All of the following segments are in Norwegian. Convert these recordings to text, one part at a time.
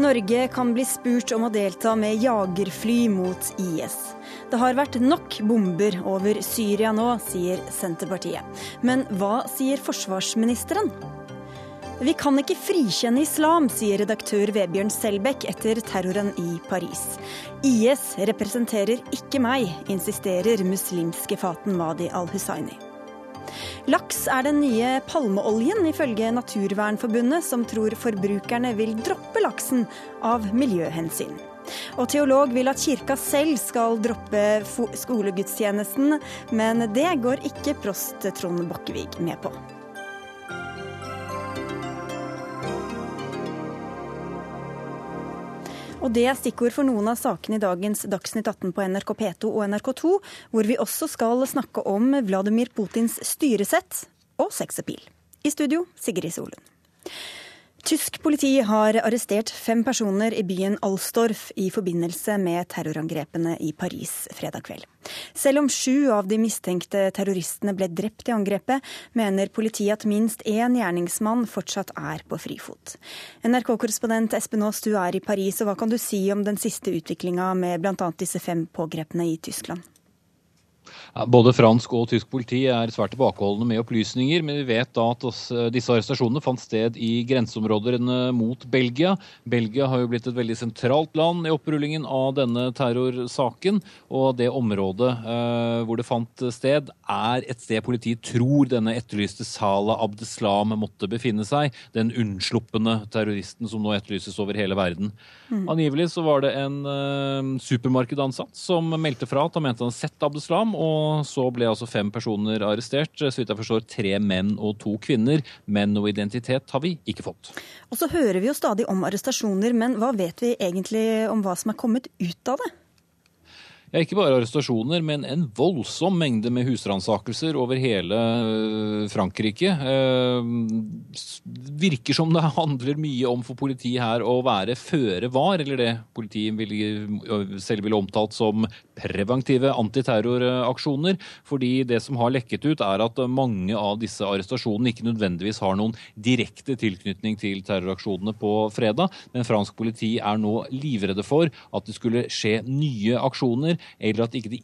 Norge kan bli spurt om å delta med jagerfly mot IS. Det har vært nok bomber over Syria nå, sier Senterpartiet. Men hva sier forsvarsministeren? Vi kan ikke frikjenne islam, sier redaktør Vebjørn Selbekk etter terroren i Paris. IS representerer ikke meg, insisterer muslimske Faten Madi al-Hussaini. Laks er den nye palmeoljen, ifølge Naturvernforbundet, som tror forbrukerne vil droppe laksen av miljøhensyn. Og teolog vil at kirka selv skal droppe skolegudstjenesten, men det går ikke prost Trond Bakkevig med på. Og det er stikkord for noen av sakene i dagens Dagsnytt 18 på NRK P2 og NRK2, hvor vi også skal snakke om Vladimir Putins styresett og sexappeal. I studio, Sigrid Solund. Tysk politi har arrestert fem personer i byen Alstorf i forbindelse med terrorangrepene i Paris fredag kveld. Selv om sju av de mistenkte terroristene ble drept i angrepet, mener politiet at minst én gjerningsmann fortsatt er på frifot. NRK-korrespondent Espen Aas, du er i Paris, og hva kan du si om den siste utviklinga med bl.a. disse fem pågrepne i Tyskland? Både fransk og tysk politi er svært tilbakeholdne med opplysninger, men vi vet da at disse arrestasjonene fant sted i grenseområdene mot Belgia. Belgia har jo blitt et veldig sentralt land i opprullingen av denne terrorsaken. Og det området eh, hvor det fant sted, er et sted politiet tror denne etterlyste Salah Abdeslam måtte befinne seg. Den unnsluppende terroristen som nå etterlyses over hele verden. Mm. Angivelig så var det en supermarkedansatt som meldte fra at han mente han hadde sett Abdeslam. og så ble altså fem personer arrestert. Så vidt jeg forstår tre menn og to kvinner. Men noe identitet har vi ikke fått. Og så hører vi jo stadig om arrestasjoner, men hva vet vi egentlig om hva som er kommet ut av det? Ja, ikke bare arrestasjoner, men en voldsom mengde med husransakelser over hele øh, Frankrike. Øh, virker som det handler mye om for politiet her å være føre var, eller det politiet vil, selv ville omtalt som preventive antiterroraksjoner. Fordi det som har lekket ut, er at mange av disse arrestasjonene ikke nødvendigvis har noen direkte tilknytning til terroraksjonene på fredag, men fransk politi er nå livredde for at det skulle skje nye aksjoner eller at ikke de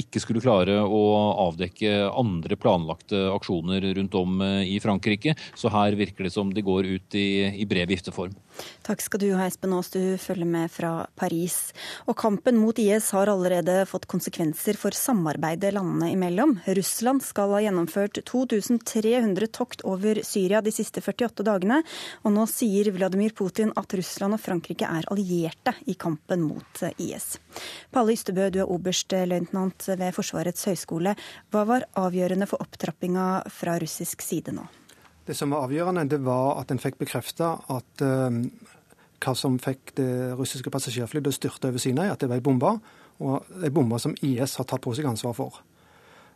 ikke skulle klare å avdekke andre planlagte aksjoner rundt om eh, i Frankrike. Så her virker det som de går ut i, i bred vifteform. Takk skal du ha, Espen Aas, du følger med fra Paris. Og kampen mot IS har allerede fått konsekvenser for samarbeidet landene imellom. Russland skal ha gjennomført 2300 tokt over Syria de siste 48 dagene, og nå sier Vladimir Putin at Russland og Frankrike er allierte i kampen mot IS. Palle Ystebø, du er oberstløytnant ved Forsvarets høgskole. Hva var avgjørende for opptrappinga fra russisk side nå? Det som var avgjørende, det var at en fikk bekrefta at uh, hva som fikk det russiske passasjerflyet til å styrte over Sinai, at det var ei bombe. Og ei bombe som IS har tatt på seg ansvar for.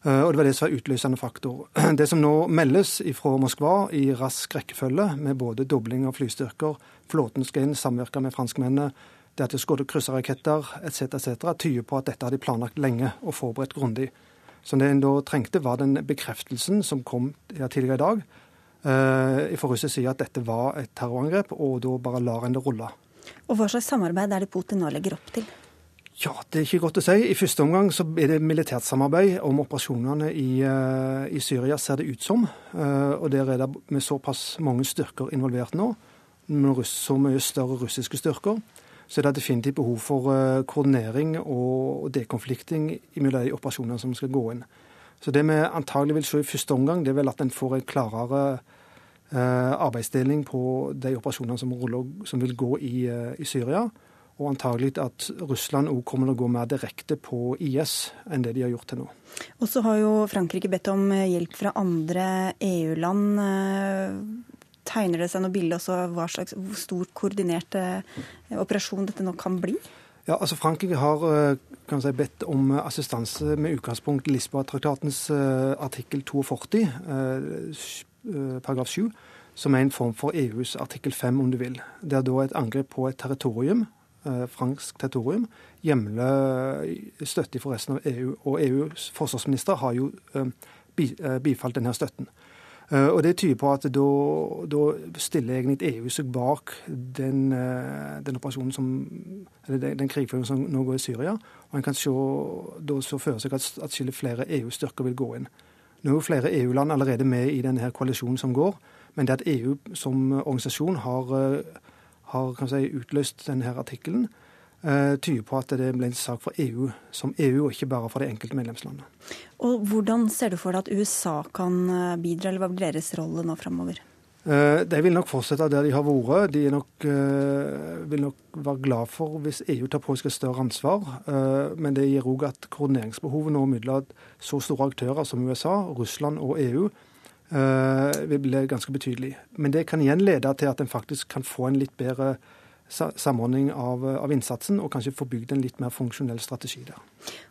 Uh, og Det var det som var utløsende faktor. Det som nå meldes fra Moskva i rask rekkefølge, med både dobling av flystyrker, flåten skal inn, samvirke med franskmennene, det at det skudde krysseraketter etc., etc., tyder på at dette har de planlagt lenge og forberedt grundig. Så det en da trengte, var den bekreftelsen som kom tidligere i dag eh, fra russisk side at dette var et terrorangrep, og da bare lar en det rulle. Og Hva slags samarbeid er det Putin nå legger opp til? Ja, Det er ikke godt å si. I første omgang så er det militært samarbeid om operasjonene i, uh, i Syria, ser det ut som. Uh, og Der er det med såpass mange styrker involvert nå, med så mye større russiske styrker så er det definitivt behov for eh, koordinering og dekonflikting mellom de operasjonene som skal gå inn. Så Det vi antagelig vil se i første omgang, det er vel at en får en klarere eh, arbeidsdeling på de operasjonene som, som vil gå i, eh, i, Syria. Og antagelig at Russland òg kommer til å gå mer direkte på IS enn det de har gjort til nå. Og så har jo Frankrike bedt om hjelp fra andre EU-land. Tegner det seg noe bilde også av hva slags, hvor stor koordinert eh, operasjon dette nå kan bli? Ja, altså Frankrike har eh, si, bedt om assistanse med utgangspunkt i Lisboa-traktatens eh, artikkel 42, paragraf 7, som er en form for EUs artikkel 5, om du vil. Det er da et angrep på et territorium, fransk territorium, hjemler støtte for resten av EU. Og EUs forsvarsminister har jo bifalt denne støtten. Eh, og Det tyder på at da, stiller egentlig EU seg bak den, eh, den operasjonen som, eller den, den krigføringen som nå går i Syria. Og en kan se, da så føre seg at atskillig flere EU-styrker vil gå inn. Nå er jo flere EU-land allerede med i denne koalisjonen som går, men det at EU som organisasjon har, eh, har si, utløst denne artikkelen, Eh, tyder på at det ble en sak for EU som EU, og ikke bare for de enkelte medlemslandene. Og Hvordan ser du for deg at USA kan eh, bidra, eller hva blir deres rolle nå framover? Eh, de vil nok fortsette der de har vært. De nok, vil nok være glad for hvis EU tar på seg et større ansvar. Men det gir òg at koordineringsbehovet nå mellom så store aktører som USA, Russland og EU vil bli ganske betydelig. Men det kan igjen lede til at en faktisk kan få en litt bedre samordning av, av, innsatsen, og kanskje få bygd en litt mer funksjonell strategi der.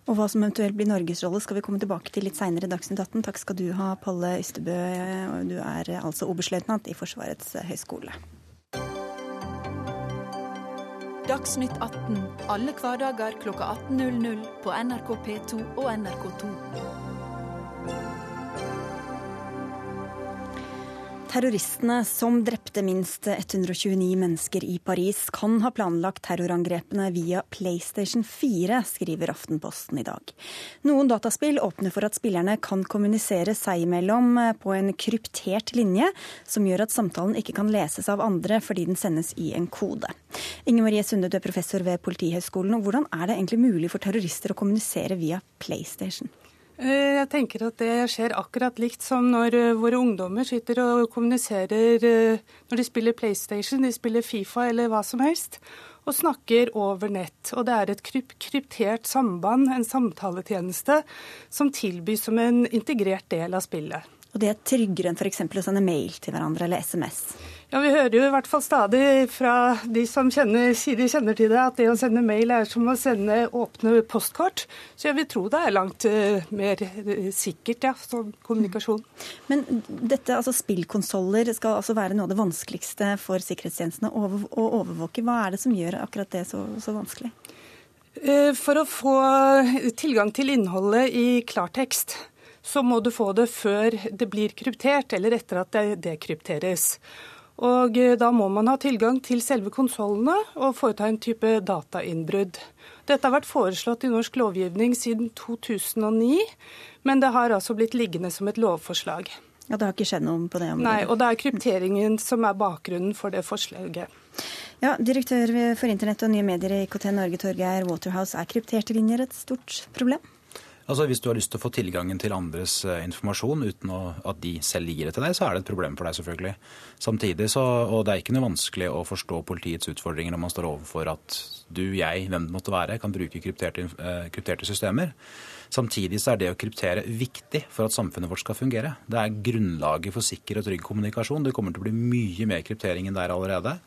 Og Hva som eventuelt blir Norges rolle skal vi komme tilbake til litt seinere i Dagsnytt 18. Takk skal du ha, Palle Ystebø. Du er altså oberstløytnant i Forsvarets høgskole. Dagsnytt 18 alle hverdager kl 18.00 på NRK P2 og NRK2. Terroristene som drepte minst 129 mennesker i Paris, kan ha planlagt terrorangrepene via PlayStation 4, skriver Aftenposten i dag. Noen dataspill åpner for at spillerne kan kommunisere seg imellom på en kryptert linje, som gjør at samtalen ikke kan leses av andre fordi den sendes i en kode. Inger Marie Sunde, du er professor ved Politihøgskolen. Hvordan er det egentlig mulig for terrorister å kommunisere via PlayStation? Eh, jeg tenker at det skjer akkurat likt som når eh, våre ungdommer sitter og kommuniserer eh, når de spiller PlayStation, de spiller Fifa eller hva som helst, og snakker over nett. Og det er et kryptert samband, en samtaletjeneste, som tilbys som en integrert del av spillet. Og det er tryggere enn f.eks. å sende mail til hverandre eller SMS? Ja, Vi hører jo i hvert fall stadig fra de som kjenner, sier de kjenner til det, at det å sende mail er som å sende åpne postkort. Så jeg vil tro det er langt uh, mer uh, sikkert, ja, som kommunikasjon. Men dette, altså spillkonsoller skal altså være noe av det vanskeligste for sikkerhetstjenestene å overvåke. Hva er det som gjør akkurat det så, så vanskelig? Uh, for å få tilgang til innholdet i klartekst så må du få det før det blir kryptert, eller etter at det dekrypteres. Og eh, Da må man ha tilgang til selve konsollene og foreta en type datainnbrudd. Dette har vært foreslått i norsk lovgivning siden 2009, men det har altså blitt liggende som et lovforslag. Ja, Det har ikke skjedd noe på det området? Nei, og det er krypteringen som er bakgrunnen for det forslaget. Ja, Direktør for internett og nye medier i IKT Norge, Torgeir Waterhouse. Er krypterte linjer et stort problem? Altså Hvis du har lyst til å få tilgangen til andres uh, informasjon uten å, at de selv gir det til deg, så er det et problem for deg, selvfølgelig. Samtidig så, Og det er ikke noe vanskelig å forstå politiets utfordringer når man står overfor at du, jeg, hvem det måtte være, kan bruke krypterte, uh, krypterte systemer. Samtidig så er det å kryptere viktig for at samfunnet vårt skal fungere. Det er grunnlaget for sikker og trygg kommunikasjon. Det kommer til å bli mye mer kryptering enn det er allerede.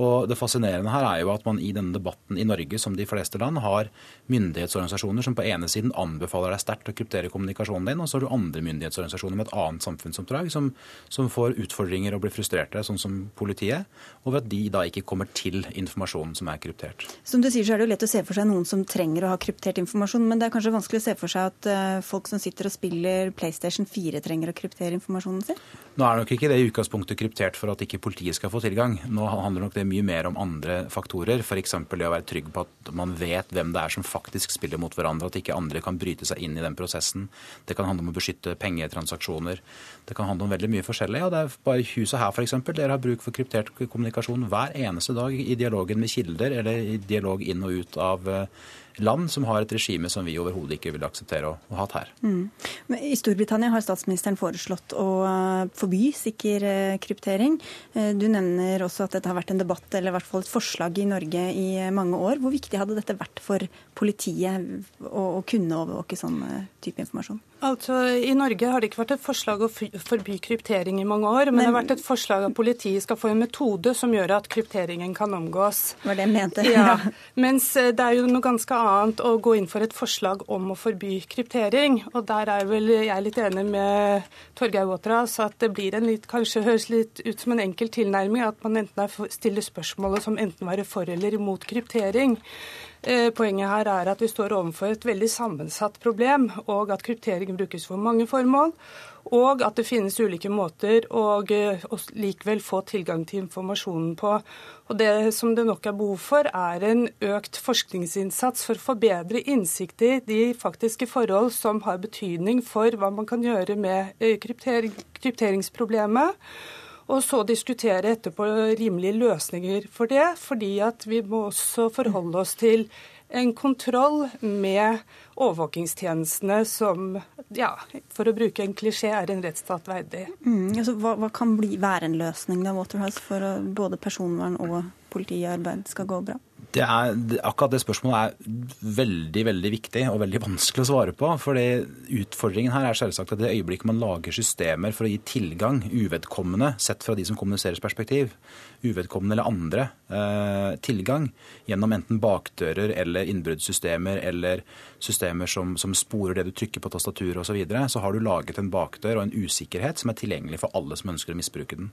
Og Det fascinerende her er jo at man i denne debatten i Norge, som de fleste land, har myndighetsorganisasjoner som på ene siden anbefaler deg sterkt å kryptere kommunikasjonen din, og så har du andre myndighetsorganisasjoner med et annet samfunnsoppdrag som, som får utfordringer og blir frustrerte, sånn som politiet, over at de da ikke kommer til informasjonen som er kryptert. Som du sier, så er det jo lett å se for seg noen som trenger å ha kryptert informasjon, men det er kanskje vanskelig å se for seg at uh, folk som sitter og spiller PlayStation 4 trenger å kryptere informasjonen sin? Nå er nok ikke det i utgangspunktet kryptert for at ikke politiet skal få tilgang. Nå handler nok det mye mer om andre faktorer, f.eks. det å være trygg på at man vet hvem det er som faktisk spiller mot hverandre, at ikke andre kan bryte seg inn i den prosessen. Det kan handle om å beskytte pengetransaksjoner. Det kan handle om veldig mye forskjellig. og det er bare Huset her f.eks. Dere har bruk for kryptert kommunikasjon hver eneste dag i dialogen med kilder eller i dialog inn og ut av eh, land som har et regime som vi overhodet ikke vil akseptere å, ha her. Mm. I Storbritannia har statsministeren foreslått å eh, forby sikker eh, kryptering. Eh, du nevner også at dette har vært en debatt, eller i hvert fall et forslag i Norge i mange år. Hvor viktig hadde dette vært for politiet å, kunne overvåke sånn type informasjon? Altså, I Norge har det ikke vært et forslag å forby kryptering i mange år, men, men det har vært et forslag at politiet skal få en metode som gjør at krypteringen kan omgås. Var det jeg mente. Ja. Mens det er jo noe ganske annet å gå inn for et forslag om å forby kryptering. Og der er vel jeg litt enig med Torgeir Waterhouse at det blir en litt, kanskje høres litt ut som en enkel tilnærming at man enten stiller spørsmålet som enten være for eller imot kryptering. Eh, poenget her er at vi står overfor et veldig sammensatt problem, og at kryptering brukes for mange formål. Og at det finnes ulike måter å, eh, likevel få tilgang til informasjonen på. Og Det som det nok er behov for, er en økt forskningsinnsats for å få bedre innsikt i de faktiske forhold som har betydning for hva man kan gjøre med eh, kryptering, krypteringsproblemet og så diskutere etterpå rimelige løsninger for det. Fordi at vi må også forholde oss til en kontroll med overvåkingstjenestene som, ja, for å bruke en klisjé, er en rettsstat verdig. Mm, altså, hva, hva, kan bli, være en løsning da, Waterhouse, for at både personvern og politiarbeid skal gå bra? Det er, akkurat det spørsmålet er veldig veldig viktig og veldig vanskelig å svare på. fordi Utfordringen her er selvsagt at det øyeblikket man lager systemer for å gi tilgang, uvedkommende sett fra de som kommuniseres perspektiv, uvedkommende eller andre eh, tilgang gjennom enten bakdører eller innbruddssystemer eller systemer som, som, sporer det du trykker på tastaturet osv., så, videre, så har du laget en bakdør og en usikkerhet som er tilgjengelig for alle som ønsker å misbruke den.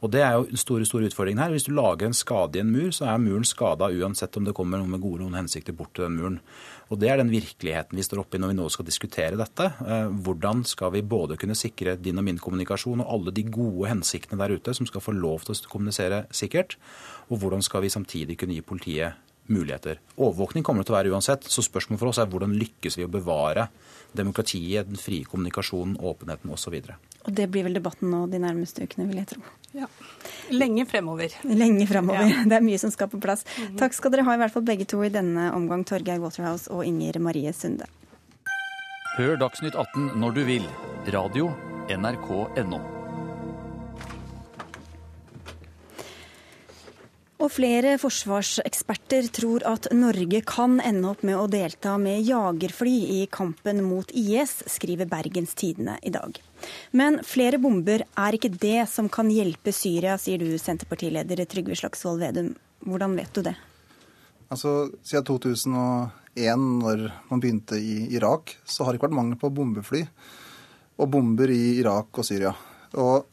Og Det er jo den store, store utfordringen her. Hvis du lager en skade i en mur, så er muren skada uansett om det kommer noen med gode noen hensikter bort til den muren. Og Det er den virkeligheten vi står oppe i når vi nå skal diskutere dette. Eh, hvordan skal vi både kunne sikre din og min kommunikasjon og alle de gode hensiktene der ute som skal få lov til å kommunisere sikkert, og hvordan skal vi samtidig kunne gi politiet muligheter. Overvåkning kommer det til å være uansett, så spørsmålet for oss er hvordan lykkes vi å bevare demokratiet, den frie kommunikasjonen, åpenheten osv. Og det blir vel debatten nå de nærmeste ukene, vil jeg tro. Ja. Lenge fremover. Lenge fremover. Ja. Det er mye som skal på plass. Mm -hmm. Takk skal dere ha, i hvert fall begge to i denne omgang, Torgeir Waterhouse og Inger Marie Sunde. Hør Dagsnytt 18 når du vil. Radio NRK.no. Og flere forsvarseksperter tror at Norge kan ende opp med å delta med jagerfly i kampen mot IS, skriver Bergens Tidende i dag. Men flere bomber er ikke det som kan hjelpe Syria, sier du, Senterpartileder Trygve Slagsvold Vedum. Hvordan vet du det? Altså, Siden 2001, når man begynte i Irak, så har det ikke vært mangel på bombefly og bomber i Irak og Syria. Og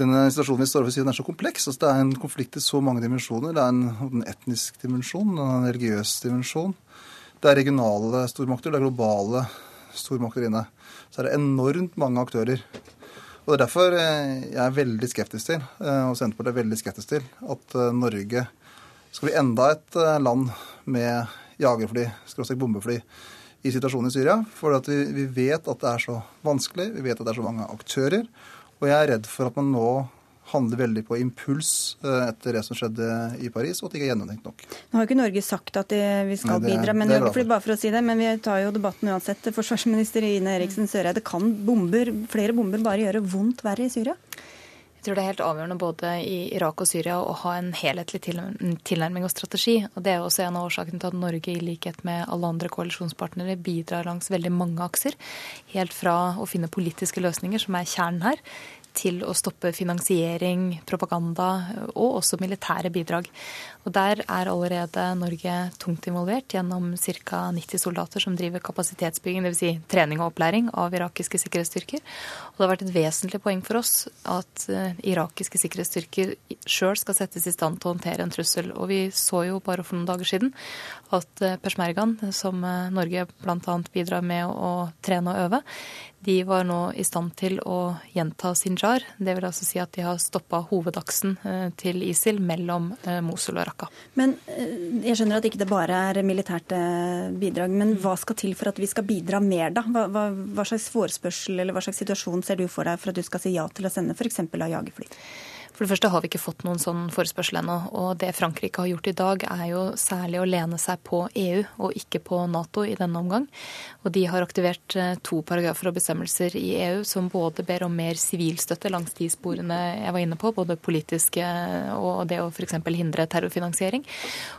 denne situasjonen vi står overfor, er så kompleks. Altså, det er en konflikt i så mange dimensjoner. Det er en, en etnisk dimensjon, en religiøs dimensjon. Det er regionale stormakter, det er globale stormakter inne. Så er det enormt mange aktører. Og Det er derfor eh, jeg er veldig skeptisk til, eh, og Senterpartiet er veldig skeptisk til, at eh, Norge skal bli enda et land med jagerfly, skråstrek bombefly, i situasjonen i Syria. For vi, vi vet at det er så vanskelig, vi vet at det er så mange aktører. Og jeg er redd for at man nå handler veldig på impuls eh, etter det som skjedde i Paris, og at det ikke er gjennomtenkt nok. Nå har ikke Norge sagt at vi skal Nei, det, bidra, men, for, bare for å si det, men vi tar jo debatten uansett. Forsvarsminister Ine Eriksen Søreide, kan bomber, flere bomber bare gjøre vondt verre i Syria? Jeg tror det er helt avgjørende både i Irak og Syria å ha en helhetlig tilnærming og strategi. og Det er også en av årsakene til at Norge, i likhet med alle andre koalisjonspartnere, bidrar langs veldig mange akser. Helt fra å finne politiske løsninger, som er kjernen her, til å stoppe finansiering, propaganda og også militære bidrag. Og Der er allerede Norge tungt involvert gjennom ca. 90 soldater som driver kapasitetsbygging, dvs. Si trening og opplæring av irakiske sikkerhetsstyrker. Og Det har vært et vesentlig poeng for oss at uh, irakiske sikkerhetsstyrker sjøl skal settes i stand til å håndtere en trussel. Og vi så jo bare for noen dager siden at uh, Peshmergaen, som uh, Norge bl.a. bidrar med å trene og øve, de var nå i stand til å gjenta Sinjar. Det vil altså si at de har stoppa hovedaksen til ISIL mellom Mosul og Raqqa. Men Jeg skjønner at ikke det bare er militært bidrag, men hva skal til for at vi skal bidra mer, da? Hva, hva, hva slags forespørsel eller hva slags situasjon ser du for deg for at du skal si ja til å sende f.eks. av jagerfly? For det første har vi ikke fått noen sånn forespørsel ennå. Og det Frankrike har gjort i dag, er jo særlig å lene seg på EU og ikke på Nato i denne omgang. Og de har aktivert eh, to paragrafer og bestemmelser i EU som både ber om mer sivilstøtte langs de sporene jeg var inne på, både politiske og det å f.eks. hindre terrorfinansiering,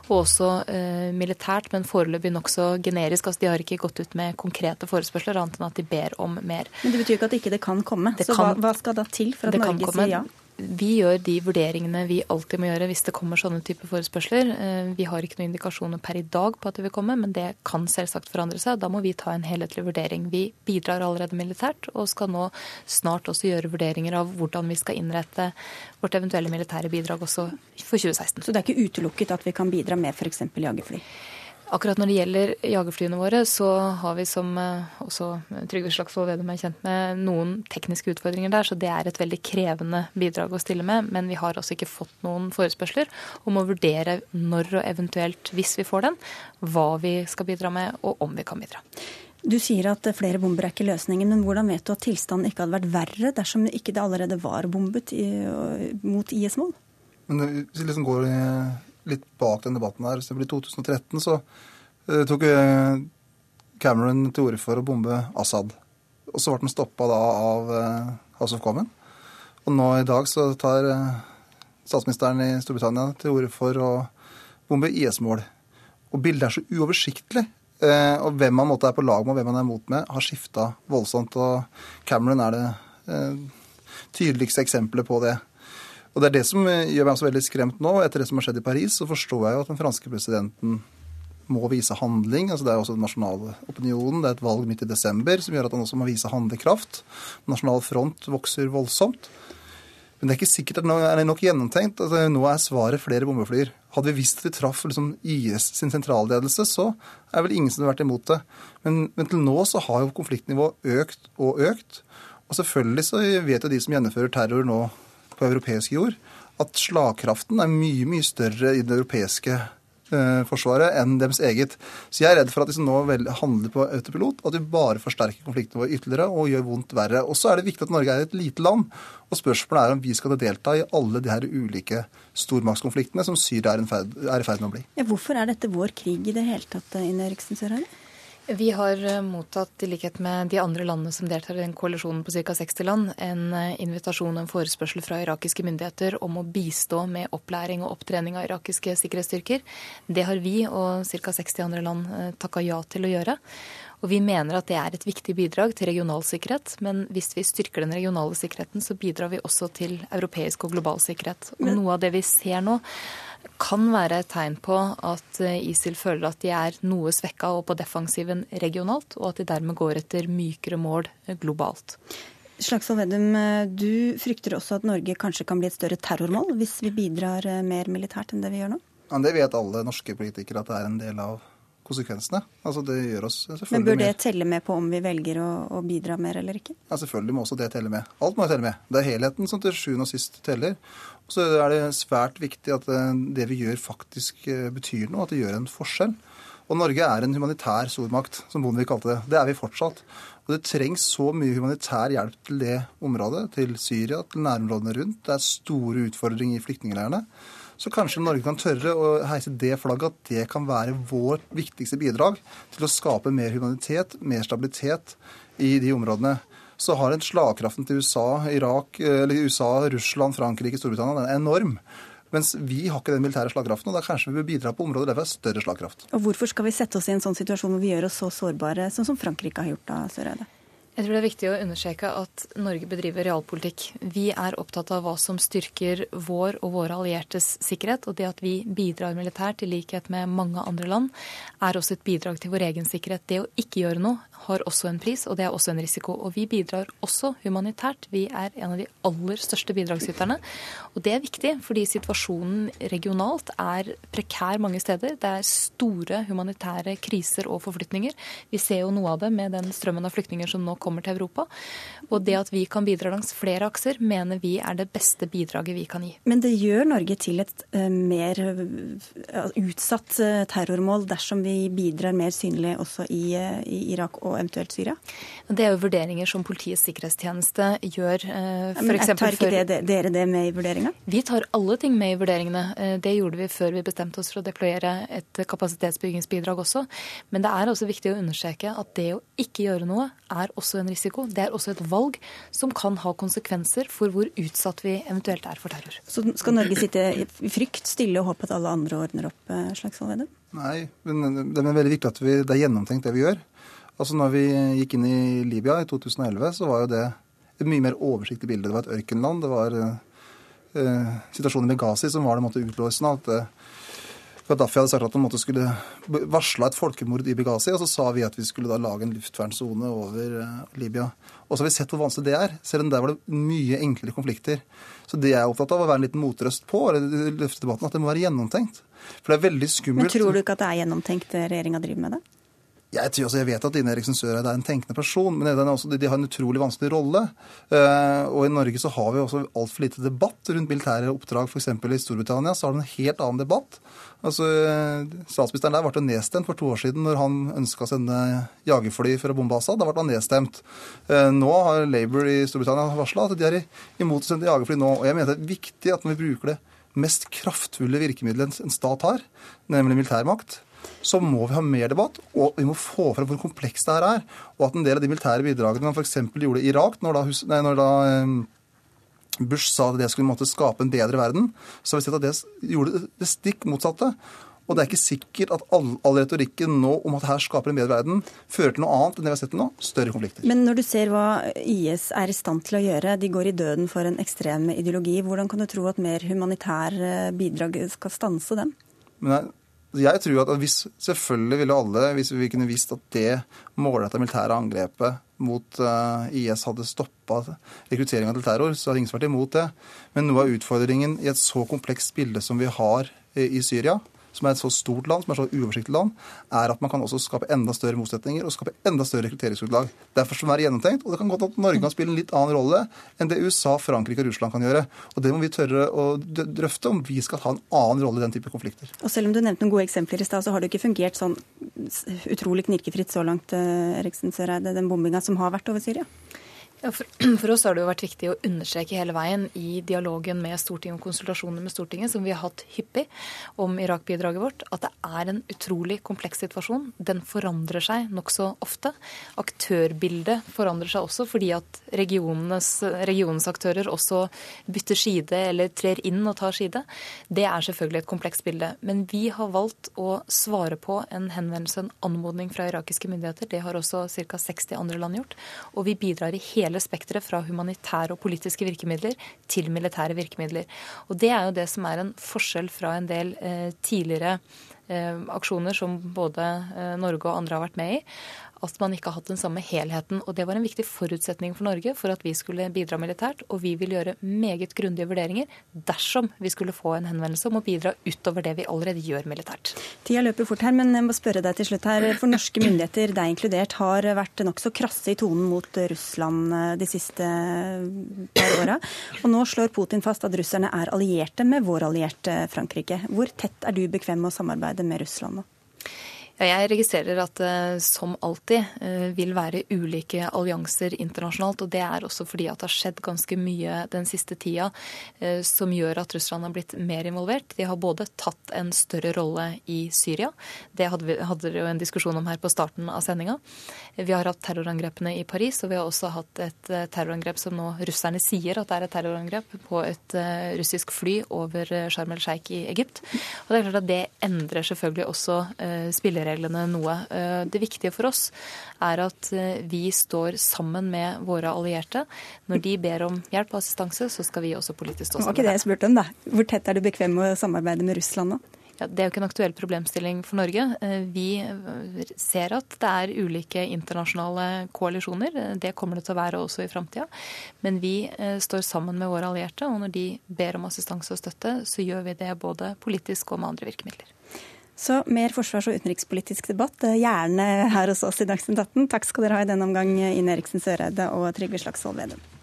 og også eh, militært, men foreløpig nokså generisk. Altså de har ikke gått ut med konkrete forespørsler, annet enn at de ber om mer. Men det betyr ikke at ikke det kan komme. Det Så kan, hva, hva, skal da til for at Norge sier ja? Vi gjør de vurderingene vi alltid må gjøre hvis det kommer sånne typer forespørsler. Eh, vi har ikke noen indikasjoner per i dag på at det vil komme, men det kan selvsagt forandre seg. Da må vi ta en helhetlig vurdering. Vi bidrar allerede militært og skal nå snart også gjøre vurderinger av hvordan vi skal innrette vårt eventuelle militære bidrag også for 2016. Så det er ikke utelukket at vi kan bidra med f.eks. jagerfly? Akkurat når det gjelder jagerflyene våre, så har vi som eh, også Trygve Slagsvold Vedum er kjent med, noen tekniske utfordringer der. Så det er et veldig krevende bidrag å stille med. Men vi har også ikke fått noen forespørsler om å vurdere når og eventuelt, hvis vi får den, hva vi skal bidra med, og om vi kan bidra. Du sier at flere bomber er ikke løsningen, men hvordan vet du at tilstanden ikke hadde vært verre dersom ikke det allerede var bombet i, mot IS-mål? Men vi liksom går litt bak den debatten her. Så I 2013 så uh, tok uh, Cameron til orde for å bombe Assad. Og så ble den stoppa da av uh, House of Common. Og nå i dag så tar statsministeren i Storbritannia til orde for å bombe IS-mål. Og bildet er så uoversiktlig. og hvem man måtte er på lag med og hvem man er imot med, har skifta voldsomt. Og Cameron er det tydeligste eksempelet på det. Og Det er det som eh, gjør meg så veldig skremt nå. Etter det som har skjedd i Paris, så forstår jeg jo at den franske presidenten må vise handling. altså Det er også den nasjonale opinionen. Det er et valg midt i desember som gjør at han også må vise handlekraft. Nasjonal front vokser voldsomt. Men det er ikke sikkert at nå er det nok gjennomtenkt. Altså, nå er svaret flere bombeflyer. Hadde vi visst at vi traff liksom, IS sin sentralledelse, så er vel ingen som hadde vært imot det. Men, men til nå så har jo konfliktnivået økt og økt. Og selvfølgelig så vet jo de som gjennomfører terror nå på europeisk jord, at slagkraften er mye, mye større i det europeiske eh, forsvaret enn deres eget. Så jeg er redd for at de som nå handler på autopilot, at vi bare forsterker konflikten vår ytterligere og gjør vondt verre. Og så er det viktig at Norge er et lite land. Og spørsmålet er om vi skal delta i alle de her ulike stormaktskonfliktene som Syria er, i ferd med å bli. Ja, hvorfor er dette vår krig i det hele tatt, Ine Eriksen Søreide? Vi har eh, mottatt, i likhet med de andre landene som deltar i den koalisjonen på ca. 60 land, en eh, invitasjon og en forespørsel fra irakiske myndigheter om å bistå med opplæring og opptrening av irakiske sikkerhetsstyrker. Det har vi og ca. 60 andre land eh, takka ja til å gjøre. Og Vi mener at det er et viktig bidrag til regional sikkerhet, men hvis vi styrker den regionale sikkerheten, så bidrar vi også til europeisk og global sikkerhet. Og Noe av det vi ser nå, kan være et tegn på at eh, ISIL føler at de er noe svekka og på defensiven regionalt, og at de dermed går etter mykere mål eh, globalt. Slagsvold Vedum, eh, du frykter også at Norge kanskje kan bli et større terrormål hvis vi bidrar mer militært enn det vi gjør nå? Ja, det vet alle norske politikere at det er en del av konsekvensene. Altså det gjør oss selvfølgelig Men Bør det telle med på om vi velger å, å, bidra mer eller ikke? Ja, Selvfølgelig må også det telle med. Alt må telle med. Det er helheten som til sjuende og sist teller. Og så er det svært viktig at eh, det vi gjør, faktisk eh, betyr noe. At det gjør en forskjell. Og Norge er en humanitær stormakt, som Bondevik kalte det. Det er vi fortsatt. Og det trengs så mye humanitær hjelp til det området, til Syria, til nærområdene rundt. Det er store utfordringer i flyktningleirene. Så kanskje Norge kan tørre å heise det flagget at det kan være vårt viktigste bidrag til å skape mer humanitet, mer stabilitet i de områdene. Så har en slagkraften til USA, Irak, eller USA, Russland, Frankrike, Storbritannia den er enorm. Mens vi har ikke den militære slagkraften, og da kanskje vi bør bidra på områder der vi har større slagkraft. Og Hvorfor skal vi sette oss i en sånn situasjon hvor vi gjør oss så sårbare, sånn som Frankrike har gjort da, Søreide? Jeg tror det er viktig å understreke at Norge bedriver realpolitikk. Vi er opptatt av hva som styrker vår og våre alliertes sikkerhet. Og det at vi bidrar militært, i likhet med mange andre land, er også et bidrag til vår egen sikkerhet. Det å ikke gjøre noe har også en pris, og det er også en risiko. Og vi bidrar også humanitært. Vi er en av de aller største bidragsyterne. Og det er viktig, fordi situasjonen regionalt er prekær mange steder. Det er store humanitære kriser og forflytninger. Vi ser jo noe av det med den strømmen av flyktninger som nå kommer til Europa. Og det at vi kan bidra langs flere akser, mener vi er det beste bidraget vi kan gi. Men det gjør Norge til et uh, mer uh, utsatt uh, terrormål dersom vi bidrar mer synlig også i, i Irak og eventuelt Syria? Det er jo vurderinger som Politiets sikkerhetstjeneste gjør. For Men tar ikke det, dere det med i vurderinga? Vi tar alle ting med i vurderingene. Det gjorde vi før vi bestemte oss for å deployere et kapasitetsbyggingsbidrag også. Men det er også viktig å understreke at det å ikke gjøre noe er også en risiko. Det er også et valg som kan ha konsekvenser for hvor utsatt vi eventuelt er for terror. Så skal Norge sitte i frykt, stille og håpe at alle andre ordner opp? Eh, Slagsvold Vedum? Nei, men det er veldig viktig at vi, det er gjennomtenkt det vi gjør. Altså når vi gikk inn i Libya i 2011, så var jo det et mye mer oversiktlig bilde. Det var et ørkenland. Det var eh, situasjonen i Benghazi som var det måte, utløsende. at eh, Gaddafi hadde sagt at han måtte skulle varsla et folkemord i Benghazi, og så sa vi at vi skulle da lage en luftvernsone over uh, Libya. Og så har vi sett hvor vanskelig det er. Selv om der var det mye enklere konflikter. Så det jeg er opptatt av, å være en liten motrøst på, eller løfte at det må være gjennomtenkt. For det er veldig skummelt. Men tror du ikke at det er gjennomtenkt det regjeringa driver med det? Jeg, tror også, jeg vet at Ine Eriksen Søreide er en tenkende person, men også, de, har en utrolig vanskelig rolle. Uh, og I Norge så har vi også altfor lite debatt rundt militære oppdrag. F.eks. i Storbritannia så har de en helt annen debatt. Altså, Statsministeren der ble nedstemt for to år siden når han ønska å sende jagerfly bombe Assad. Da ble han nedstemt. Uh, nå har Labour i Storbritannia varsla at de er imot å sende jagerfly nå. Og jeg mener det er viktig at når vi bruker det mest kraftfulle virkemiddelet en stat har, nemlig militærmakt, så må vi ha mer debatt, og vi må få frem hvor komplekst det her er. Og at en del av de militære bidragene man f.eks. gjorde i Irak, når da, nei, når da eh, Bush sa at det skulle måtte skape en bedre verden, så har vi sett at det gjorde det stikk motsatte. Og det er ikke sikkert at all, all, retorikken nå om at her skaper en bedre verden, fører til noe annet enn det vi har sett nå, større konflikter. Men når du ser hva IS er i stand til å gjøre, de går i døden for en ekstrem ideologi, hvordan kan du tro at mer humanitær eh, bidrag skal stanse dem? Men jeg tror at hvis, Selvfølgelig ville alle, hvis vi kunne visst at det målretta militære angrepet mot uh, IS hadde stoppa rekrutteringa til terror, så hadde ingen vært imot det. Men noe av utfordringen i et så komplekst bilde som vi har i Syria, som er et så stort land, som er så uoversiktlig land, er at man kan også skape enda større motsetninger og skape enda større rekrutteringsutlag. Derfor skal det være gjennomtenkt, og det kan godt at Norge kan spille en litt annen rolle enn det USA, Frankrike og Russland kan gjøre. Og det må vi tørre å drøfte, om vi skal ha en annen rolle i den type konflikter. Og selv om du nevnte noen gode eksempler i stad, så har det ikke fungert sånn utrolig knirkefritt så langt, eh, Eriksen Søreide, den bombinga som har vært over Syria? For, for, oss har det jo vært viktig å understreke hele veien i dialogen med Stortinget og konsultasjoner med Stortinget, som vi har hatt hyppig om Irak-bidraget vårt, at det er en utrolig kompleks situasjon. Den forandrer seg nokså ofte. Aktørbildet forandrer seg også fordi at regionens aktører også bytter side eller trer inn og tar side. Det er selvfølgelig et komplekst bilde. Men vi har valgt å svare på en henvendelse, en anmodning fra irakiske myndigheter. Det har også ca. 60 andre land gjort. Og vi bidrar i hele hele spekteret fra humanitære og politiske virkemidler til militære virkemidler. Og Det er jo det som er en forskjell fra en del eh, tidligere aksjoner som både eh, Norge og andre har vært med i at man ikke har hatt den samme helheten. Og det var en viktig forutsetning for Norge for at vi skulle bidra militært. Og vi vil gjøre meget grundige vurderinger dersom vi skulle få en henvendelse om å bidra utover det vi allerede gjør militært. Tida løper fort her, men jeg må spørre deg til slutt her. For norske myndigheter, deg inkludert, har vært nokså krasse i tonen mot Russland eh, de siste par åra. Og nå slår Putin fast at russerne er allierte med vår allierte Frankrike. Hvor tett er du bekvem med å samarbeide med Russland? Jeg registrerer at det eh, som alltid eh, vil være ulike allianser internasjonalt. og Det er også fordi at det har skjedd ganske mye den siste tida eh, som gjør at Russland har blitt mer involvert. De har både tatt en større rolle i Syria. Det hadde vi hadde jo en diskusjon om her på starten av sendinga. Vi har hatt terrorangrepene i Paris, og vi har også hatt et terrorangrep som nå russerne sier at det er et terrorangrep, på et russisk fly over Sharm el Sheikh i Egypt. Og Det er klart at det endrer selvfølgelig også spillereglene spillereglene noe. Eh, det viktige for oss er at eh, vi står sammen med våre allierte. Når de ber om hjelp og assistanse, så skal vi også politisk stå sammen. Det var ikke det jeg spurte om, da. Hvor tett er du bekvem med å samarbeide med Russland nå? Ja, det er jo ikke en aktuell problemstilling for Norge. Eh, vi ser at det er ulike internasjonale koalisjoner. Det kommer det til å være også i framtida. Men vi står sammen med våre allierte, og når de ber om assistanse og støtte, så gjør vi det både politisk og med andre virkemidler. Så mer forsvars- og utenrikspolitisk debatt, eh, gjerne her hos oss i Dagsnytt 18. Takk skal dere ha i denne omgang, Ine Eriksen Søreide og Trygve Slagsvold Vedum.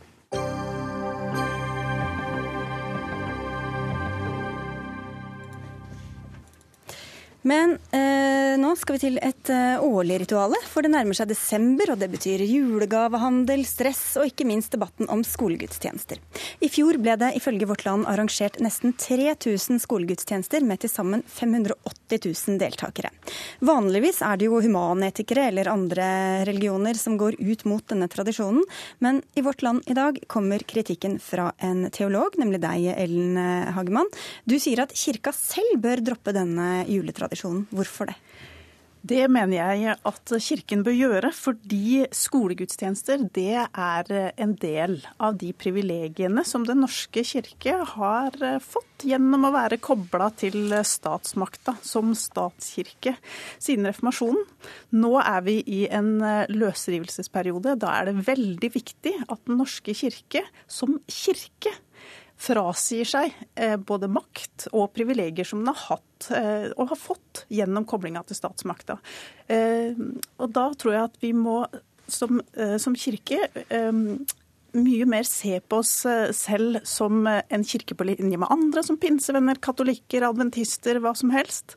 Men eh, nå skal vi til et eh, årlig rituale, for det nærmer seg desember, og det betyr julegavehandel, stress og ikke minst debatten om skolegudstjenester. I fjor ble det ifølge Vårt Land arrangert nesten 3000 skolegudstjenester med til sammen 580 000 deltakere. Vanligvis er det jo humanetikere eller andre religioner som går ut mot denne tradisjonen, men i Vårt Land i dag kommer kritikken fra en teolog, nemlig deg, Ellen Hagemann. Du sier at kirka selv bør droppe denne juletradisjonen tradisjonen. Hvorfor det? Det mener jeg at Kirken bør gjøre, fordi skolegudstjenester det er en del av de privilegiene som Den norske kirke har fått gjennom å være kobla til statsmakta som statskirke siden reformasjonen. Nå er vi i en løsrivelsesperiode. Da er det veldig viktig at Den norske kirke som kirke frasier seg eh, både makt og privilegier som den har hatt eh, og har fått gjennom koblinga til statsmakta. Eh, og da tror jeg at vi må som, som kirke mye mer se på oss selv som en kirke på linje med andre, som pinsevenner, katolikker, adventister, hva som helst.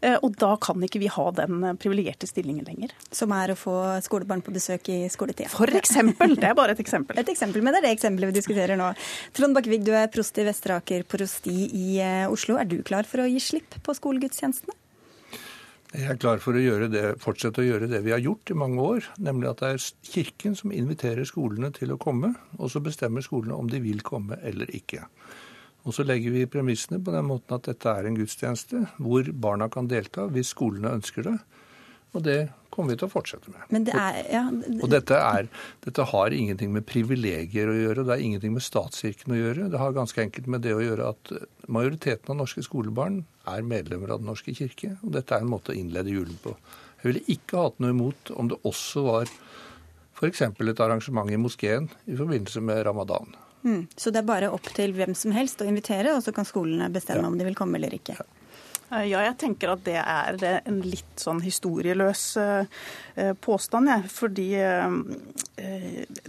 Eh, og da kan ikke vi ha den eh, privilegerte stillingen lenger. Som er å få skolebarn på besøk i skoletida. For eksempel. Det er bare et eksempel. Et eksempel, Men det er det eksempelet vi diskuterer nå. Trond Bakkevig, du er prost i Vesteraker prosti i eh, Oslo. Er du klar for å gi slipp på skolegudstjenestene? Jeg er klar for å gjøre det, fortsette å gjøre det vi har gjort i mange år. Nemlig at det er Kirken som inviterer skolene til å komme, og så bestemmer skolene om de vil komme eller ikke. Og så legger vi premissene på den måten at dette er en gudstjeneste hvor barna kan delta hvis skolene ønsker det. Og det kommer vi til å fortsette med. Det er, ja, og dette, er, dette, har ingenting med privilegier å gjøre, det har ingenting med statskirken å gjøre. Det har ganske enkelt med det å gjøre at majoriteten av norske skolebarn er medlemmer av Den norske kirke. Og dette er en måte å innlede julen på. Jeg ville ikke hatt noe imot om det også var f.eks. et arrangement i moskeen i forbindelse med ramadan. Mm. Så det er bare opp til hvem som helst å invitere, og så kan skolene bestemme ja. om de vil komme eller ikke? Eh, ja, jeg tenker at det er en litt sånn historieløs eh, eh, påstand, jeg. Fordi